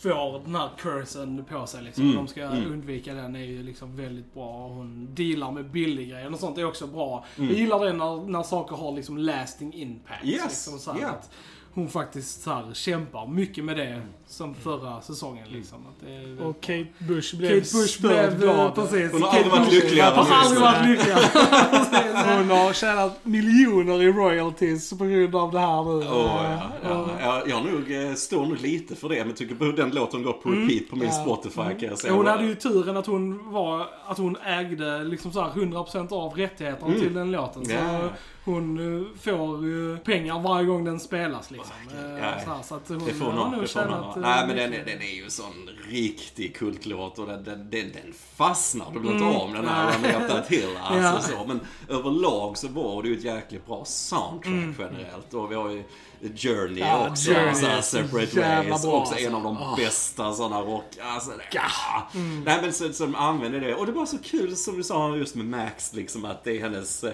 får den här cursen på sig liksom. Mm, De ska mm. undvika den är ju liksom väldigt bra. Hon dealar med billiggrejer och sånt är också bra. Mm. Jag gillar det när, när saker har liksom lasting impact. Yes, liksom, så här, ja. att hon faktiskt så här, kämpar mycket med det som förra säsongen liksom. Att det är, Och Kate Bush blev Kate Bush blev, glad. eh, precis. Hon har Kate aldrig varit lyckligare Har än aldrig varit lyckligare. Hon har tjänat miljoner i royalties på grund av det här nu. Åh, Eh, ja, ja. Jag, nog, eh, står nog lite för det, men tycker på den låten går på repeat på min Ja. Spotify kan jag säga. Hon hade ju turen att hon var, att hon ägde liksom så här 100% av rättigheterna till den låten. Så Mm. Ja. Hon eh, får ju pengar varje gång den spelas liksom. Eh, Ja. Så, här, så att hon Det får nog det får hon eh, Nej men den, den är ju en sån riktig kultlåt och den, den, den, den fastnar. Du blir inte om den här Mm. Ja. Rameta till. Alltså, Ja. så. Men överlag så var det ju ett jäkligt bra soundtrack Mm. generellt. Och vi har ju Journey Ja, också. Journey så här, Separate Ways. bra, också alltså. en av de Åh. bästa sådana rock... Alltså, det. Mm. Nej men så, så de använder det. Och det var så kul som du sa just med Max liksom att det är hennes...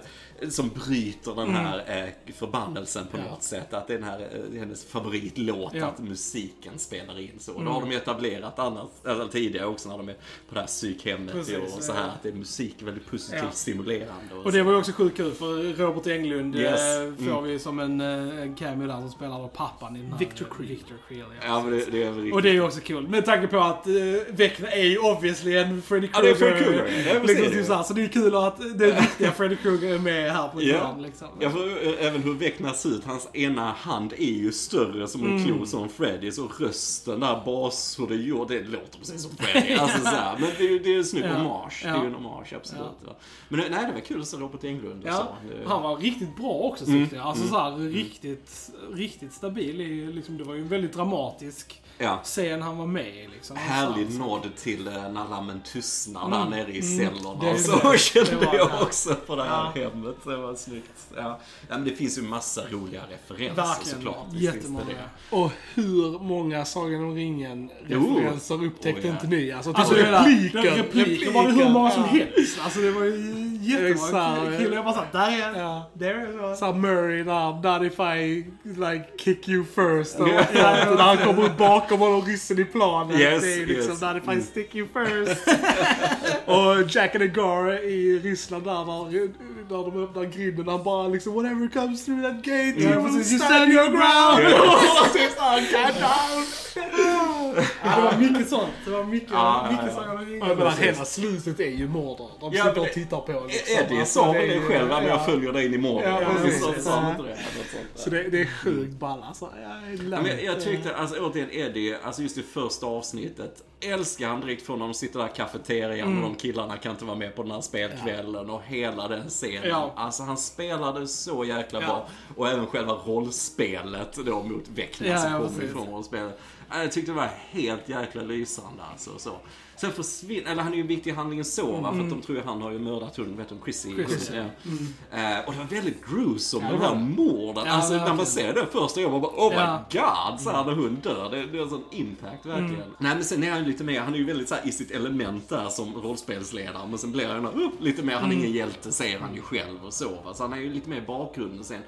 Som bryter den här eh, förbannelsen på Mm. Ja. något sätt. Att det är den här, eh, hennes favoritlåt, Ja. att musiken spelar in så. Och Mm. det har de ju etablerat annars, eller tidigare också när de är på det här psykhemmet Precis, och så ja. här. Att det är musik väldigt positivt Ja. stimulerande. Och det var ju också sjukt kul för Robert Englund Yes. eh, får Mm. vi som en, en cameo där som spelar då pappan i den här Victor Creel. Victor Creel ja. Ja men det, det är riktigt. Och det är ju också kul. Med tanke på att uh, Vecna är ju obviously en Freddy Ja, det är Krueger. Freddy Krueger. Ja, liksom, så, så det är kul att den riktiga Freddy Krueger är med här på ett Ja. hörn liksom. Ja, för eh, även hur Vecna ser ut, hans ena hand är ju större som en Mm. klo som Freddys och rösten där bas, hur det gjorde, det låter precis som Freddy. Alltså så här. Men det är ju det är en snygg Ja. hommage. Det är Ja. ju en hommage, absolut. Ja. Men nej, det var kul att se Robert Englund och Ja, så. Det- han var riktigt bra också Mm. tyckte jag. Alltså så här, riktigt, riktigt stabil. i, Liksom, det var ju en väldigt dramatisk Ja. scen han var med. Liksom. Härlig Så- nod till eh, när lammen tystnar Mm. där nere i Mm. cellerna. Det och så det. kände Det jag det. också på det här Ja. hemmet. Det var snyggt. Ja. ja, men det finns ju massa roliga referenser Verkligen. såklart. Jättemånga. det. Och hur många Sagan om ringen-referenser upptäckte Oh, ja. inte ni? Alltså, Alltså typ det där, repliker. repliker, repliker var det hur många som helst. Alltså det var ju jättemånga killar. Jag bara såhär, där är Ja. Där är Såhär Murray där, not if I like kick you first. När han kommer upp bakom honom, ryssen i planen. Yes, det är liksom yes. not if I stick you first. och Jack and Agar i Ryssland där, när, när de öppnar grinden, han bara liksom whatever comes through that gate, Ja, you will precis. You stand your ground. down. Ja, det var mycket sånt. Det var mycket, Ja, ja, mycket ja. Ja, men ringen. hela slutet är ju mordare. De Ja, sitter och tittar på liksom. Eddie Alltså, sa väl är det ju- själv, men jag ja. följer dig in imorgon. Ja, Ja, precis. så där. Så det, det är sjukt ball alltså. Jag, Ja, men jag, jag tyckte, alltså återigen Eddie, alltså just i första avsnittet, älskar han direkt från när de sitter där i kafeterian och de killarna kan inte vara med på den här spelkvällen och hela den scenen. Ja. Alltså han spelade så jäkla Ja. bra. Och även själva rollspelet då mot Vecna Ja, som ja, kommer ifrån rollspelet. Ja, Jag tyckte det var helt jäkla lysande alltså. Så. Sen försvinner, eller han är ju viktig i handlingen så va, för att de tror ju han har ju mördat hon, vet du, Chrissy. Chrissy, ja. Eh, och det var väldigt gruesome, Ja, de det här var det. morden. Ja, alltså när man ser det första gången, man bara oh Ja. my god, så här när hon dör. Det, det är en sån impact verkligen. Mm. Nej men sen är han lite mer, han är ju väldigt så här i sitt element där som rollspelsledare. Men sen blir han uh, lite mer, han är Mm. ingen hjälte säger han ju själv och så. Va? Så han är ju lite mer i bakgrunden sen.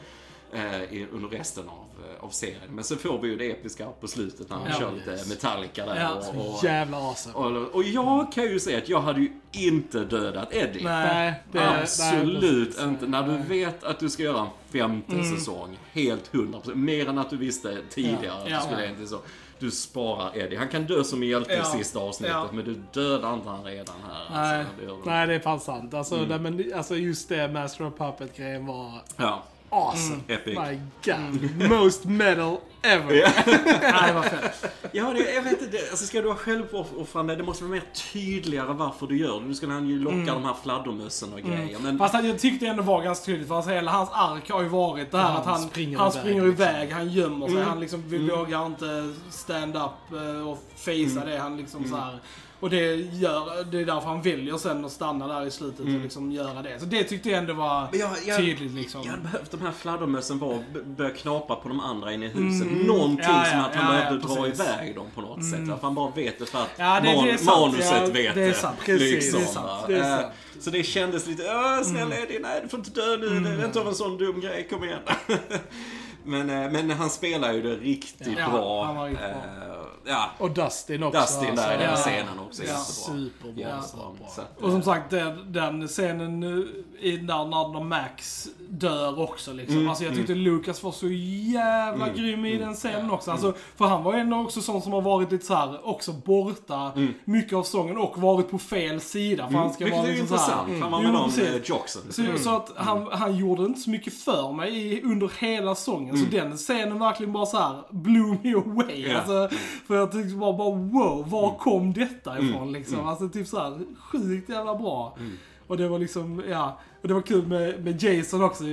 eh, i- under resten av, eh, av serien. Men så får vi ju det episka på slutet när han Ja. kör lite Metallica där. Ja. Och, och, Jävla awesome. och, och jag kan ju säga att jag hade ju inte dödat Eddie. Nej. det- Absolut nej, inte. När du vet att du ska göra en femte Mm. säsong, helt hundra procent. Mer än att du visste tidigare att Ja. du skulle egentligen så. Du sparar Eddie. Han kan dö som hjälte Ja. i sista avsnittet, Ja. men du dödar inte han redan här. Nej. Alltså, det du. Nej, det är fan sant. Alltså, Mm. nej, men, alltså just det Master of Puppet-grejen var Ja, awesome. epic. My God. Most metal ever. Ja. Nej, det var fett. Ja, det, jag vet inte. Alltså, ska du vara självuppoffrande, det måste vara mer tydligare varför du gör det. Nu ska han ju locka de här fladdermössen och grejer. Men, Fast jag tyckte ändå var ganska tydligt för alltså, hela hans ark har ju varit det här Han att han springer han iväg, springer liksom. iväg, han gömmer sig, Mm. han liksom vi vågar inte stand up eh, och facea det. Han liksom så här. Och det gör, det är därför han väljer sen att stanna där i slutet och liksom göra det. Så det tyckte jag ändå var jag, jag, tydligt liksom. jag hade behövt de här fladdermössen vara, b- börja knapa på de andra inne i huset någonting Ja, ja, som att han ja, behövde dra precis. Mm. iväg dem på något sätt. Att han bara vet det för att Ja, det- det man, sant. manuset Ja, vet det är sant. Precis, liksom, det är sant. Det är Eh, sant. Så det kändes lite, "Åh, snälla Eddie, nej du får inte dö nu. Det är inte av en sån dum grej, kom igen. men, eh, men han spelar ju det riktigt bra. han var riktigt bra. Eh, Ja, Och Dustin också. Dustin där i den scenen också. Ja. Superbra. Ja, superbra. så Och som sagt, den, den scenen eh, i- när, när Max dör också liksom. Mm, alltså jag tyckte Lucas var så jävla Mm, grym i mm, den scenen också. Alltså, för han var ju ändå också sån som har varit lite så här också borta mycket av sången och varit på fel sida. För han ska Mm. Vilket vara är liksom så här- intressant. Han var med någon eh, Jockson. Så, så att han, han gjorde inte så mycket för mig under hela sången. Så den scenen verkligen bara så här blew me away. Ja. Alltså, för jag tyckte bara, bara wow, var kom detta ifrån liksom? Alltså typ så här sjukt jävla bra. Och det var liksom, ja. Och det var kul med, med Jason också.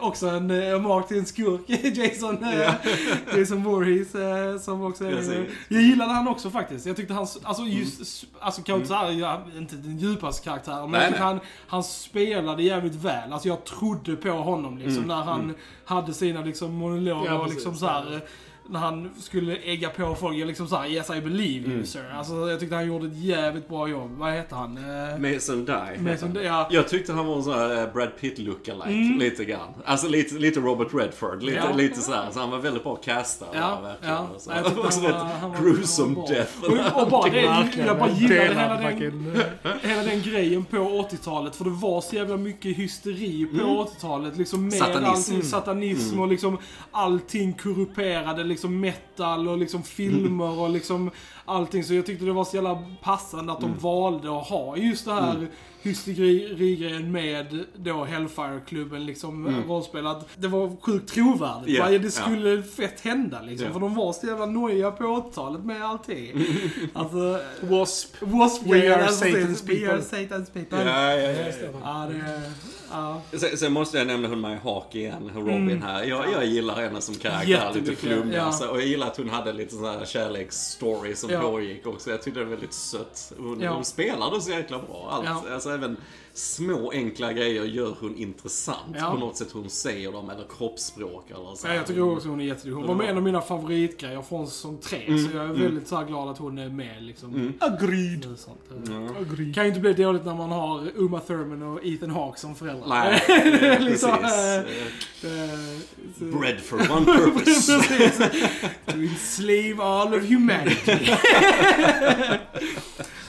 Också en uh, mark till en skurk, Jason, uh, Jason Voorhees, eh, som också är, Precis. Jag gillade han också faktiskt. Jag tyckte hans, alltså just, alltså kanske inte såhär, inte den djupaste karaktären, men Nej, jag tyckte nej. han, han spelade jävligt väl. Alltså jag trodde på honom liksom när han hade sina liksom monologer Ja, och liksom såhär när han skulle ägga på folk, jag liksom såhär Yes I believe you sir. Alltså jag tyckte han gjorde ett jävligt bra jobb. Vad heter han? Eh, Mason Die. Mason, ja. Jag tyckte han var en sån här eh, Brad Pitt lookalike lite grann. Alltså lite, lite Robert Redford, lite, Ja. lite sådär. Så han var väldigt bra castad. Ja, verkligen. ja. Och så. Jag tyckte också han rätt var- han var- gruesome han var bra. death. Och, och bara det, jag bara gillade hela den, hela den grejen på 80-talet. För det var så jävla mycket hysteri på 80-talet. Liksom med Satanism. allting, satanism och liksom allting korrumperade. Liksom metal och liksom filmer och liksom allting. Så jag tyckte det var så jävla passande att de valde att ha just det här hysterigrejen med då Hellfire-klubben liksom rollspel. Att det var sjukt trovärdigt. Ja, Bara, det skulle fett hända liksom. Ja. För de var så jävla nojiga på 80-talet med allting. alltså, Wasp. Wasp We are alltså, Satan's We are people. Satan's people. Ja, ja, ja, Ja, det... Sen, sen måste jag nämna hon Mary Hawk igen, Robin här. Jag, jag gillar henne som karaktär, lite flummig. ja. Alltså, och jag gillar att hon hade lite sån här kärleksstory som Ja. pågick också. Jag tyckte det var väldigt sött. Hon, Ja. hon spelade så jäkla bra. Allt, Ja. alltså, även små enkla grejer gör hon intressant. Ja. På något sätt hon säger dem, eller kroppsspråk eller så. Ja, jag tycker också hon är jätteduktig. Hon var med en av mina favoritgrejer från säsong 3. Så jag är väldigt så här glad att hon är med liksom. Agreed. Det är sant. Det Agreed. kan ju inte bli dåligt när man har Uma Thurman och Ethan Hawke som föräldrar. Nej, liksom, precis. eh, Eh, eh, så- Bread for one purpose. Precis. to enslave all of humanity.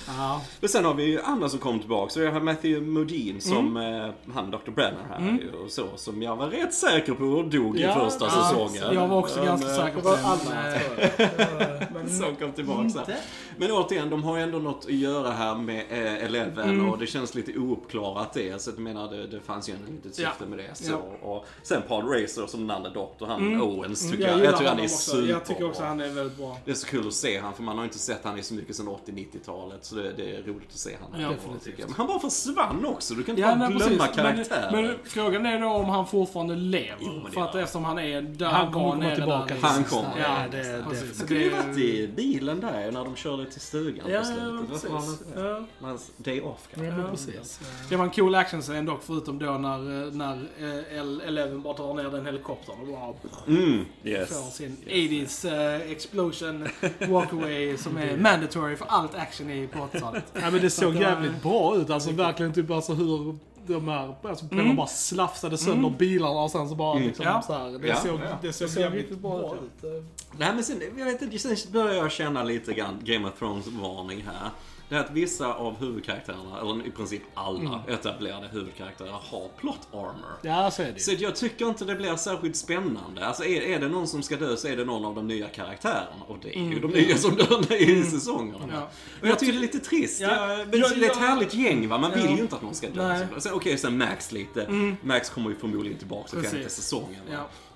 ja. Men sen har vi ju andra som kom tillbaka. Så jag har Matthew Modine som eh, han Dr. Brenner här och så. Som jag var rätt säker på dog Ja, i första ja, säsongen. Jag var också Men, ganska eh, säker på det. alla, jag. men Som kom tillbaka inte. Men återigen, de har ju ändå något att göra här med eh, Eleven och det känns lite ouppklarat det. Så jag menar, det, det fanns ju ändå inte ett syfte Ja. med det. Så, Ja. och sen Paul Racer som den andra doktor, han Owens tycker jag. gillar Jag tycker han är också. superbra. Jag tycker också han är väldigt bra. Det är så kul att se han för man har inte sett han i så mycket sedan 80-90-talet. Så det, det är roligt att se han. Ja, Det definitivt. jag. Men han bara försvann också. Du kan inte Ja, bara glömma precis. karaktären. Men, men frågan är då om han fortfarande lever. Jo, det för att eftersom han är där Han kommer var nere tillbaka. där. Han kommer. Ja, Ja, det är precis. det. Han kunde ju varit i bilen där när de körde till stugan Ja, på slutet. ja, precis. inte- Ja. Hans day off kanske. Ja, precis. Det var en cool actionscen dock, förutom då när, eh, när eh, Eleven bara drar ner den helikoptern och bara Mm, får yes. sin 80s eh, explosion walkaway som är mandatory för allt action i på 80-talet. Ja, men det såg var- jävligt bra ut. Alltså verkligen typ alltså hur de här alltså, mm. bara slafsade sönder bilarna och sen så bara liksom Ja. så här. Det Ja, såg, ja. det såg Det såg jävligt bra bra ut. Nej men sen, jag vet inte, sen börjar jag känna lite grann Game of Thrones-varning här. Det är att vissa av huvudkaraktärerna, eller i princip alla etablerade huvudkaraktärer, har plot armor. Ja, så är det Så jag tycker inte det blir särskilt spännande. Alltså är, är det någon som ska dö så är det någon av de nya karaktärerna. Och det är ju de nya som dör i säsongerna. Ja. Och jag tycker det är lite trist. Ja. Jag, men Ja, det är ett härligt gäng va, man vill ju inte att någon ska dö. Nej. Så- Sen, Okej, sen Max lite. Max kommer ju förmodligen tillbaka till femte säsongen.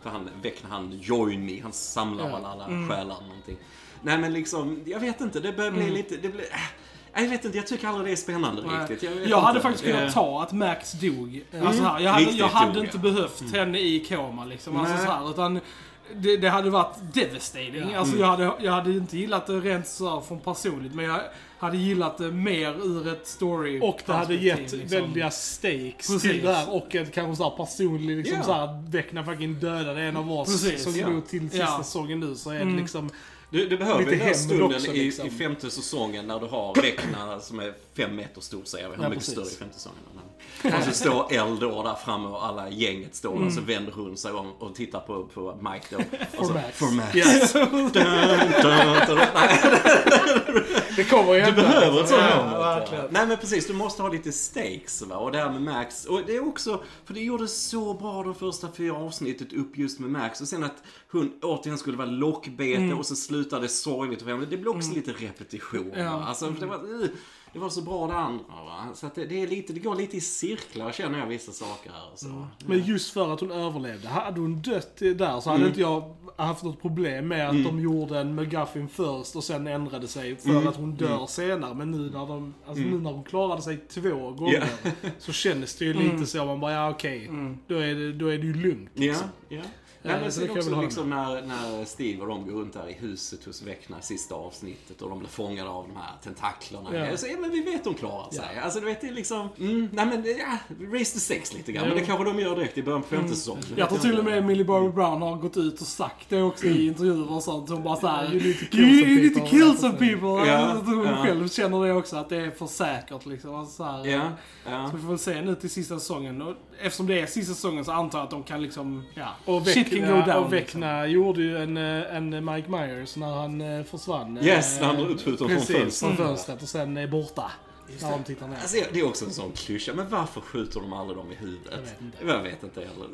För han väckte han Join Me, han samlar Ja. alla själar eller någonting. Nej men liksom, jag vet inte, det börjar bli lite, det blir, äh, jag vet inte, jag tycker aldrig det är spännande Nej. riktigt. Jag, Jag hade faktiskt Det- kunnat ta att Max dog. Alltså här, jag hade, jag hade dog, inte ja. Mm. behövt henne i koma liksom. Alltså så här, utan det, det hade varit devastating. Ja. Alltså jag hade, jag hade inte gillat det rent så här från personligt, men jag hade gillat det mer ur ett story Och det hade gett liksom. väldiga stakes Precis. till det här och en kanske så här personlig liksom Ja. så här Vecna fucking dödade en av oss Precis, som ja. går till sista Ja. säsongen nu så är det Mm. liksom Du, du behöver Lite den här stunden också, i, liksom. i femte säsongen när du har Vecna som är fem meter stor säger vi. Ja, mycket precis. större i femte säsongen? Och så står Eldor där framme och alla gänget står där och så vänder hon sig om och tittar på, på Mike då. Och så, Max. For Max. Yes. Dun, dun, dun. Nej, Det kommer ju du behöver ett sånt Ja, verkligen. Nej men precis, du måste ha lite stakes va. Och det här med Max. Och det är också, för det gjorde så bra de första fyra avsnittet upp just med Max. Och sen att hon återigen skulle vara lockbete och så slutade det sorgligt. och Det blev också lite repetition. Ja. Alltså, det var, uh, det var så bra det andra va. Så det, det, är lite, det går lite i cirklar känner jag vissa saker här. Så. Men just för att hon överlevde. Hade hon dött där så hade inte jag haft något problem med att de gjorde en McGuffin först och sen ändrade sig för att hon dör senare. Men nu när, de, alltså nu när hon klarade sig två gånger så kändes det ju lite så. Man bara, ja okej. Då, är det, då är det ju lugnt. Liksom. ja. Ja, Nej, men så sen också liksom när, när Steve och de går runt där i huset hos Vecna sista avsnittet och de blir fångade av de här tentaklerna. Ja. Så, ja, men vi vet de klarar sig. Ja. Alltså du vet, det är liksom... Mm, nej men, ja, raise the sex lite grann. Men det kanske de gör direkt i början på femte säsongen. Jag tror till och med Millie Bobby Brown har gått ut och sagt det också i intervjuer och sånt. Hon bara såhär... You need to kill You some people." Jag tror hon själv känner det också, att det är för säkert liksom. Alltså, så här. Så vi får väl se nu till sista säsongen. Eftersom det är sista säsongen så antar jag att de kan liksom, ja, Och shit can go down. och Vecna gjorde ju en, eh, en Mike Myers när han eh, försvann. Yes, när han Eh, utskjuten från Precis, fönstret. från fönstret och sen är borta. När de tittar ner. Alltså, det är också en sån klyscha. Men varför skjuter de aldrig dem i huvudet? Jag vet inte. Jag vet inte heller.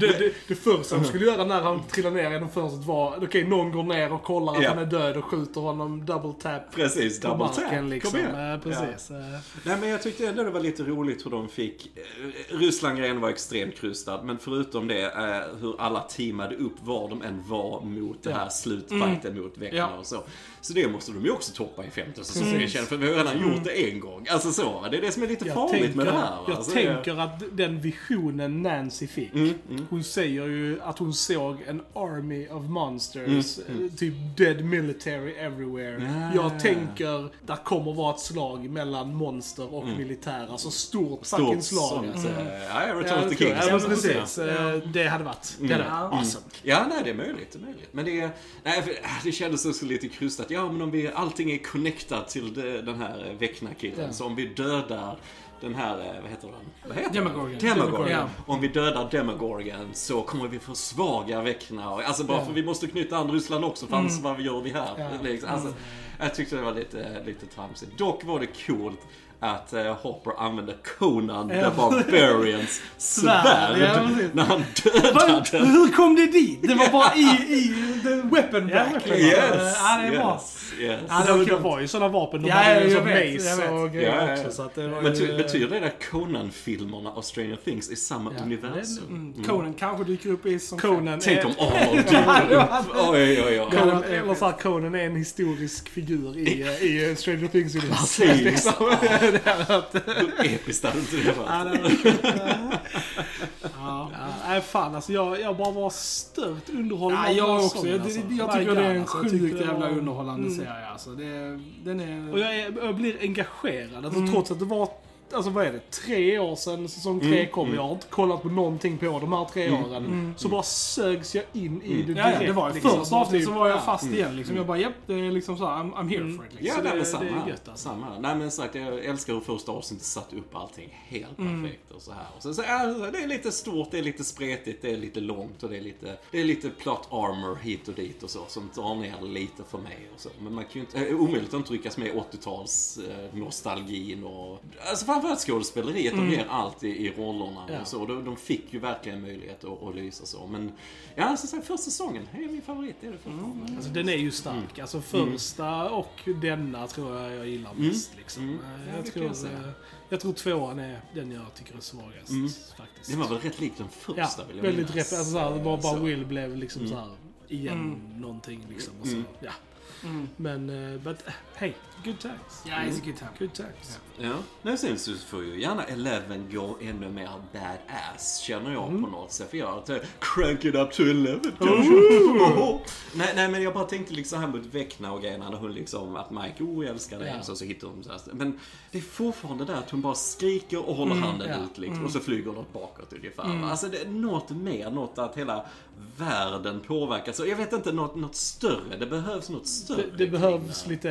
Det, det, det första de skulle göra när han trillar ner genom fönstret var, okej någon går ner och kollar att Ja. han är död och skjuter honom double tap Precis, double tap. marken liksom. Kom igen. Eh, Precis. Eh, Nej men jag tyckte ändå det var lite roligt hur de fick... eh, Ryssland-grejen var extremt krystad, men förutom det eh, hur alla teamade upp var de än var mot det här slutfighten mot veckorna Ja. och så. Så det måste de ju också toppa i femte säsongen, känner, för vi har redan gjort det en gång. Alltså så, det är det som är lite Jag farligt tänker, med det här. jag Alltså, det- tänker att den visionen Nancy fick, Mm, hon säger ju att hon såg en army of monsters, Mm, eh, typ dead military everywhere. Ja. Jag tänker, där kommer vara ett slag mellan monster och militär. Alltså stort, fucking Mm. Stort slag. sånt, alltså. eh, Ja, Ja, Return of the jag. King. Ja, precis. Eh, Det hade varit, det hade varit awesome. Ja, nej, det är möjligt. Det är möjligt. Men det, nej, det kändes också lite krystat. Ja, men om vi, allting är connectat till den här eh, Vecna-killen. Ja. Så om vi dödar den här, eh, vad heter den? Vad heter Demogorgon. Demogorgon. Ja. Om vi dödar Demogorgon så kommer vi försvaga Vecna. Alltså bara Ja. för vi måste knyta an Ryssland också, för annars vad gör vi här? Ja. Liksom, alltså, jag tyckte det var lite, lite tramsigt. Dock var det coolt att eh, Hopper använde Conan the Ja. Barbarians Svärd, ja, när han dödade Hur kom det dit? Det var bara i, i the weapon Ja, weapon liksom. Yes, Ja, det är bra. yes, yes. Ja, det var det, var ju sådana vapen. De Ja, hade ju jag som mace och grejer Ja, ja, ja. också. Så att det var Men ju, ty, betyder det att Conan-filmerna och Stranger Things är samma Ja, universum? Mm. Conan kanske dyker upp i som Conan Tänk är, om Arnold dyker upp. Oj, oj, oj. Conan, eller så här, Conan är en historisk figur i, eh, i Stranger things universum Precis. Det varit- Hur episkt hade inte det Ja, varit? Ja, nej fan alltså jag, jag bara var stört underhållen Ja, jag här också. säsongen, Jag, alltså. jag, jag tycker det är en alltså. Sjukt det jävla var- underhållande Mm. serie alltså. Det, den är... Och jag, är, jag blir engagerad. Alltså, Mm. Trots att det var, alltså vad är det, tre år sedan säsong tre Mm, kom. mm. Jag har inte kollat på någonting på de här tre Mm, åren. Så bara sögs jag in i det ja, direkt. det var liksom. första avsnittet Typ, så var jag ja. fast igen liksom. Jag bara, japp, det är liksom så här, I'm, I'm here Mm. for it liksom. Ja, det, det- är det samma är gött, alltså. samma. Nej men sagt, jag älskar hur första avsnittet satte upp allting helt Mm. perfekt och så här. Och sen, så, ja, det är lite stort, det är lite spretigt, det är lite långt och det är lite, det är lite plot armor hit och dit och så som drar ner lite för mig och så. Men man kan ju inte, äh, omöjligt att inte ryckas med 80-tals eh, nostalgin och, alltså framförallt skådespeleriet, de ger allt i, i rollerna Ja. och så. De, de fick ju verkligen möjlighet att, att lysa så. Men, ja, så, så här, första säsongen är min favorit, det är det fortfarande. Alltså, den är ju stark. Alltså första och denna tror jag jag gillar mest. Liksom. Mm. Eh, Ja, Jag, tror, jag säga. eh, jag tror tvåan är den jag tycker är svagast. Mm. Faktiskt. Det var väl rätt lik den ja, första vill jag väldigt minnas. rep- alltså, såhär, bara, bara Så. Will blev liksom Mm. såhär igen Mm. någonting liksom. Och så, Mm. Men, uh, but uh, hey, good times. Ja, it's a good time. Good times. Ja. Men sen så får ju gärna Eleven gå ännu mer badass, känner jag på något sätt. För jag tar, crank it up to eleven kanske. nej, nej, men jag bara tänkte liksom här mot Vecna och grejerna när hon liksom, att Mike, oh jag älskar dig. Och så, så hittar hon så här. Men det är fortfarande där att hon bara skriker och håller handen ja. ut liksom. Och så flyger något bakåt ungefär. Alltså det är något mer, något att hela världen påverkas. Och jag vet inte, något, något större. Det behövs något större. Det, det kring behövs lite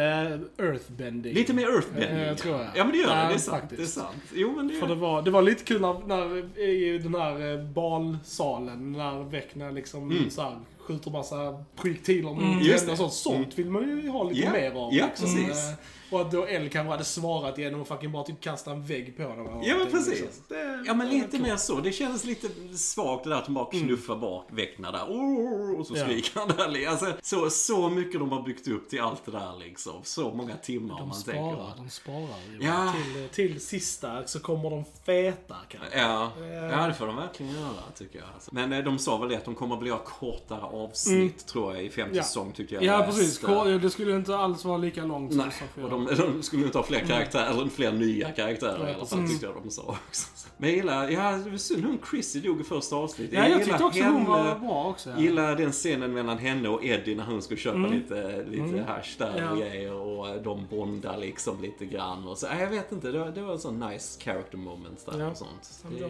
earthbending. Lite mer earthbending. Eh, tror jag. Ja men det gör det, det är sant. faktiskt. Det är sant. Jo men det För det var, det var lite kul när, när i den här eh, balsalen, när Vecna liksom Mm. så här, skjuter massa projektiler mot Mm. Och sånt. Sånt vill man ju ha lite Ja. mer av. Ja, liksom. precis. Eh, Och att då L kanske hade svarat genom att fucking bara typ kasta en vägg på dem. Ja men någonting, precis. liksom. Det- Ja men lite mer så. Det kändes lite svagt det där att de bara knuffar bak Vecna där. Oh, och så Ja. skriker han där. Alltså, så, så mycket de har byggt upp till allt det där liksom. Så många timmar om De man sparar, tänker. de sparar. ju. Ja. Till, till sista så kommer de feta kanske. Ja, Eh. ja, det får de verkligen göra tycker jag. Alltså. Men eh, de sa väl det att de kommer att bli ha kortare avsnitt tror jag i femte Mm. Ja. säsong tyckte jag. Ja, precis. Det skulle inte alls vara lika långt Nej, som de, de skulle inte ha fler karaktärer, eller fler nya karaktärer Ja, i alla fall precis. tyckte jag de sa också. Men jag gillar, ja det var synd hon Chrissy dog i första avsnittet. Ja, jag gillar tyckte också hon var henne. bra också. Ja. Gillar den scenen mellan henne och Eddie när hon skulle köpa lite, lite hash där Ja. och grejer och de bondar liksom lite grann och så. Nej, jag vet inte, det var, det var en sån nice character moment där Ja. och sånt. Det, jag.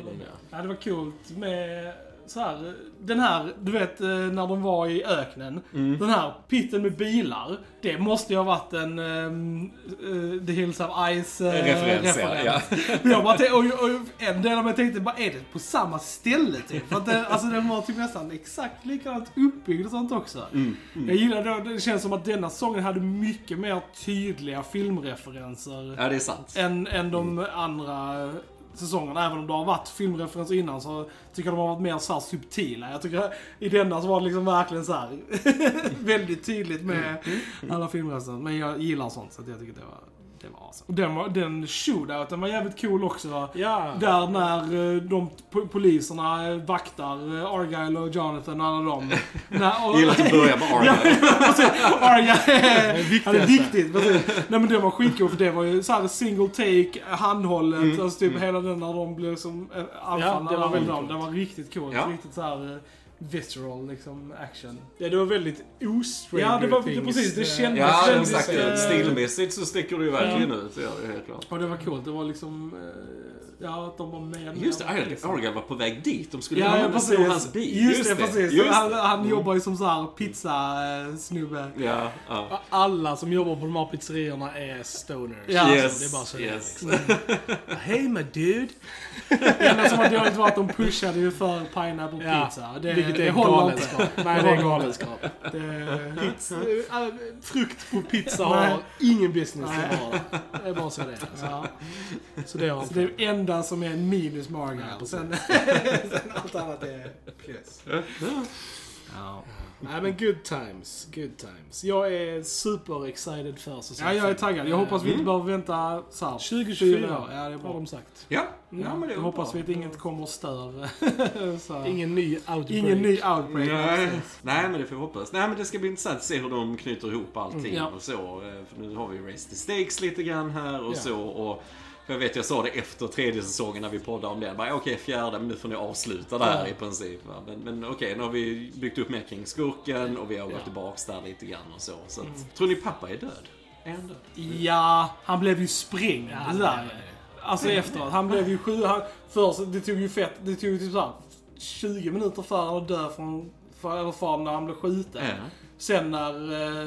Ja, det var coolt med så här, den här, du vet eh, när de var i öknen. Mm. Den här pitten med bilar. Det måste ju ha varit en um, uh, The Hills of Ice uh, Referens, ja, referens. Men jag bara tänkte, och, och en del av mig tänkte bara, är det på samma ställe typ? För att det, alltså den var typ nästan exakt likadant uppbyggd och sånt också. Mm, Jag gillar det, det känns som att denna säsongen hade mycket mer tydliga filmreferenser Ja, det är sant. än, än de andra säsongerna. Även om det har varit filmreferenser innan så tycker jag de har varit mer så subtila. Jag tycker i denna så var det liksom verkligen så här väldigt tydligt med alla filmreferenser. Men jag gillar sånt så jag tycker det var, det var awesome. Och den, var, den shootouten var jävligt cool också. Ja. Där när eh, de po- poliserna eh, vaktar eh, Argyle och Jonathan och alla dem. När, och, Jag gillar att du börjar med Ja, viktigaste. ja, det är viktigt. precis. Nej men det var skitcool för det var ju så här single take, handhållet, alltså typ hela den när de blev som anfallna. det var väldigt dem. Det var riktigt coolt. Ja. Riktigt så här visceral liksom action. Ja, det var väldigt o-stranger Ja, det var- things, precis, det kändes- Ja, väldigt, sagt, eh, stilmässigt så sticker du ju verkligen ut. Det gör det helt klart. Och det var coolt. Det var liksom, eh, ja att de var med. Just det, Arya Arya var på väg dit. De skulle Ja, ja sno hans bil. Just, det, precis. Just han, han jobbar ju som så här pizzasnubbe. Ja, ja. Alla som jobbar på de här pizzerierna är stoners. Ja. Alltså, Yes, det är bara så yes. det är liksom. Hey my dude. Det enda som var dåligt var att de pushade ju för pineapple Ja, pizza. Det, Vilket det är galenskap. Nej, det är galenskap. Pizza, äh, frukt på pizza har ingen business Nej. Det är bara så det är. Alltså. ja. Så det har Så är enda som är en minus Argyle. Ja, sen, sen allt annat är plus. Ja. Nej men good times, good times. Jag är super excited för säsong ja, jag är taggad. Jag hoppas vi inte behöver vänta så här, 2024 fyra år. Ja, det är har bra. de sagt. Ja, ja men det Jag var hoppas bra. vi att inget kommer och stör. Ingen ny outbreak. Ingen ny outbreak. Nej, nej, men det får vi hoppas. Nej, men det ska bli intressant att se hur de knyter ihop allting Mm, ja. och så. Eh, För nu har vi Race the Stakes lite grann här och Ja. så. Och jag vet, jag sa det efter tredje säsongen när vi poddade om det. Bara, Okej, fjärde, men nu får ni avsluta där Ja. i princip. va. Men, men okej, nu har vi byggt upp mer kring skurken och vi har gått Ja. tillbaks där lite grann och så. så att, Mm. Tror ni pappa är död? Är han död? Ja, han blev ju sprängd Ja, där. nej, nej. Alltså efteråt. Han blev ju sju... Han, först, det tog ju fett... Det tog ju typ såhär 20 minuter för honom att dö från... För, eller för när han blev skjuten. Ja. Sen när...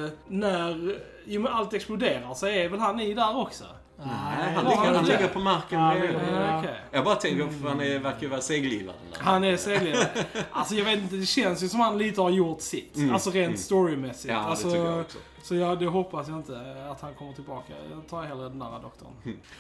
eh, När... Jo men allt exploderar så är väl han i där också? Nej, han ligger, han han ligger på marken Ja, bredvid. Ja, Ja. okej. Jag bara tänker, för han är, verkar ju vara seglivaren. Han är seglare. Alltså jag vet inte, det känns ju som han lite har gjort sitt. Mm, Alltså rent mm. storymässigt. Ja, alltså, det tycker jag också. Så jag, det hoppas jag inte att han kommer tillbaka. Jag tar hellre den andra doktorn.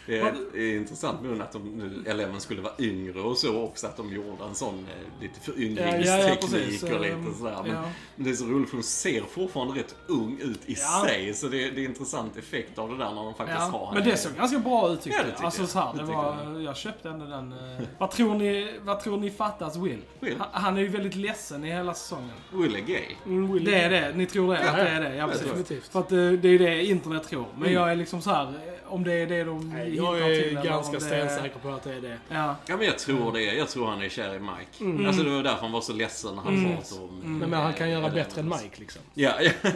Det är, det är intressant nu att de, nu Eleven skulle vara yngre och så också, att de gjorde en sån eh, lite föryngringsteknik och lite sådär. Men, ja. men det är så roligt för hon ser fortfarande rätt ung ut i Ja. sig, så det, det är en intressant effekt av det där när de faktiskt har Ja, henne men det såg såg ganska bra ut tyckte Ja, det jag. Alltså så här, Det var, jag köpte ändå den. eh, vad, tror ni, vad tror ni fattas Will? Will? Han, han är ju väldigt ledsen i hela säsongen. Will är gay. Mm, Will- Det är det, ni tror det? Ja, att det är det? Ja, precis. definitivt. För att eh, det är det internet tror. Men Mm. jag är liksom så här, eh, om det är det de Nej, Jag till är eller ganska stensäker på att det är det. Ja. Ja, men jag tror det. Jag tror han är kär i Mike. Mm. Alltså, det var därför han var så ledsen när han Mm. pratade om... Men, men han kan eh, göra bättre än Mike liksom. Ja, ja,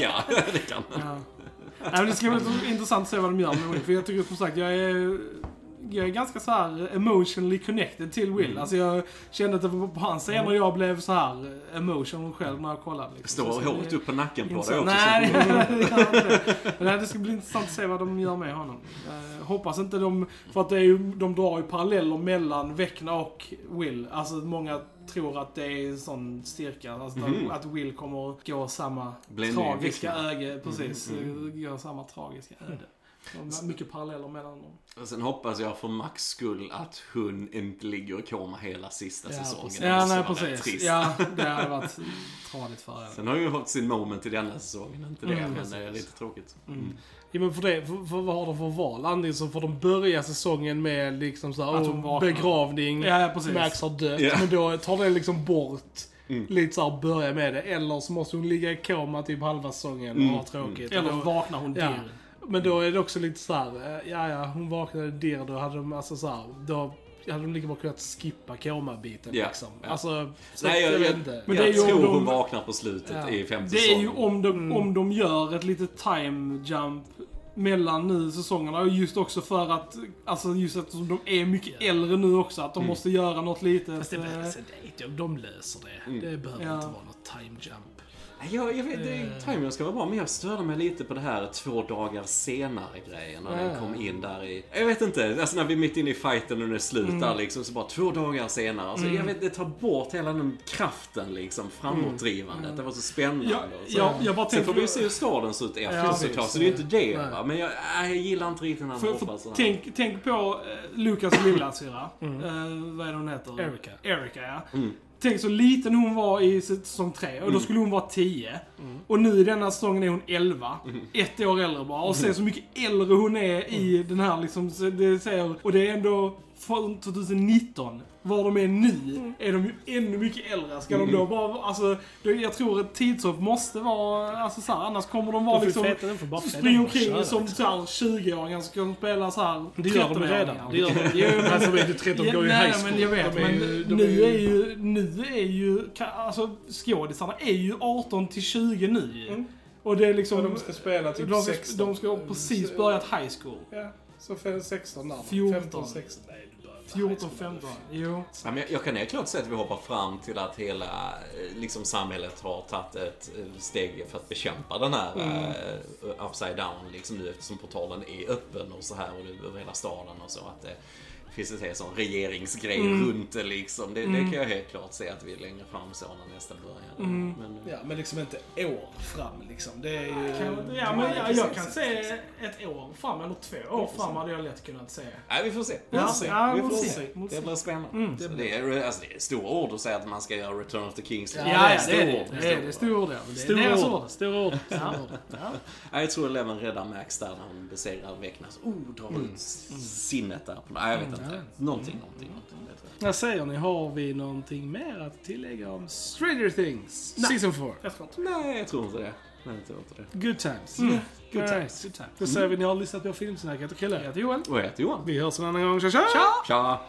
ja, det kan han. Nej, men det ska bli intressant att se vad de gör med Will. För jag tycker som sagt, jag är, jag är ganska så här emotionally connected till Will. Mm. Alltså jag kände att det var på hans scener jag blev så här emotional själv när jag kollade. Liksom. Står bli upp på nacken på dig också. Nej, det gör inte det. Ska bli intressant att se vad de gör med honom. Jag hoppas inte de... För att det är ju, de drar ju paralleller mellan Vecna och Will. Alltså många tror att det är en sån styrka. Alltså Mhm. att Will kommer att gå samma Bli en ny tragiska öde. Precis. Mhm. Gå samma tragiska öde. Mycket paralleller mellan dem. Och sen hoppas jag för Max skull att hon inte ligger i koma hela sista Ja, säsongen. precis. Ja, nej precis. trist. Ja, det hade varit tradigt för henne. Sen har ju fått sin moment i denna säsongen, inte det, Mm, men precis. det är lite tråkigt. Mm. Ja, men för det, för, för vad har de för val? Antingen så får de börja säsongen med liksom så här, Att hon oh, begravning, Ja, ja, precis. Max har dött. Ja. Men då tar det liksom bort Mm. lite så här, börja med det. Eller så måste hon ligga i koma typ halva säsongen och Mm. ha tråkigt. Eller Och då- vaknar hon Ja. Men då är det också lite så här, eh, ja ja, hon vaknade dir, då hade de alltså så här, då hade de lika bra kunnat skippa koma-biten Ja, liksom. ja. Alltså, så Nej, jag, jag vet jag, inte. Men jag det är ju om tror de- hon vaknar på slutet Ja. i femte Det är ju säsongen. om de, Mm. om de gör ett litet time jump mellan nu säsongerna. Och just också för att, alltså just eftersom de är mycket äldre nu också, att de Mm. måste göra något litet. Fast det, eh, alltså, det, de, de löser det. Mm. Det behöver Ja. inte vara något time jump. Jag, jag vet, det, Eh. timingen ska vara bra, men jag störde mig lite på det här två dagar senare grejen. När Ja. den kom in där i... Jag vet inte, alltså när vi är mitt inne i fighten och det slutar Mm. liksom, så bara två dagar senare. Alltså, Jag vet, det tar bort hela den kraften liksom, framåtdrivandet. Det var så spännande. Ja, så. ja, jag bara Sen får vi se hur staden ser ut efter Ja, såklart, så det är ju inte det. Va? Men jag, nej, jag gillar inte riktigt när han För, hoppar sådär. tänk, tänk på eh, Lukas lillasyrra. Mm. Eh, vad är det hon heter? Erika. Erika, ja. Mm. Tänk så liten hon var i säsong 3 och då Mm. skulle hon vara 10. Mm. Och nu i denna säsongen är hon 11. Mm. Ett år äldre bara. Och se så mycket äldre hon är i den här liksom, det säger, och det är ändå från 2019. Var de är nu är de ju ännu mycket äldre. Ska de då bara, alltså, jag tror ett tidshopp måste vara, alltså så här, annars kommer de vara De liksom, springa omkring som liksom. så här 20-åringar som ska spela så här Det gör de 13-åringar. redan. Det gör de. Jo, men- Alltså, vet du, 13 Ja, går ju i nej, high school. men jag vet. Är men nu, är ju- nu är ju... Alltså skådisarna är ju 18 till 20 nu Mm. Och det är liksom... Och de ska spela typ de, ska, 16. de ska precis börjat high school. Ja, så för 16 där. 14. 15, 16. Nej, 14, high school. 15. Jo. Ja, men jag, jag kan helt klart säga att vi hoppar fram till att hela eh, liksom, samhället har tagit ett eh, steg för att bekämpa den här eh, upside down liksom nu eftersom portalen är öppen och så här och över hela staden och så. Att det finns en sån- regeringsgrej Mm. runt det liksom. Det, det Mm. kan jag helt klart se att vi längre fram så när nästa börjar. Mm. Men, Ja, men liksom inte år fram liksom. Det är ju... Kan, ja, men jag, jag kan se ett år fram, eller två år fram hade jag lätt kunnat se. Nej, vi får se. Vi får se. ja, vi we'll får see. se. We'll Det blir spännande. Mm. Så det, är, alltså, det är stora ord att säga att man ska göra Return of the Kings. Ja, Ja, det är det. ord. Det är det. Stora ord. Det är Stora deras ord. Stora ord. Jag tror Eleven räddar Max där när hon besegrar Vecnas. Oh, drar ut sinnet där. Nej, jag vet Mm, inte. ja. Någonting, någonting, någonting. Vad säger ni? Har vi någonting mer att tillägga om Stranger Things? Nej. Season 4. Jag tror inte. Nej, jag tror inte det. Nej, jag tror inte det. Good times. Mm. Good times. right. Good time. Då säger vi ni har lyssnat på Filmsnack. Jag heter Chrille. Jag heter Joel. Och jag heter Johan. Vi hörs en annan gång. Tja tja! Ciao! Tja!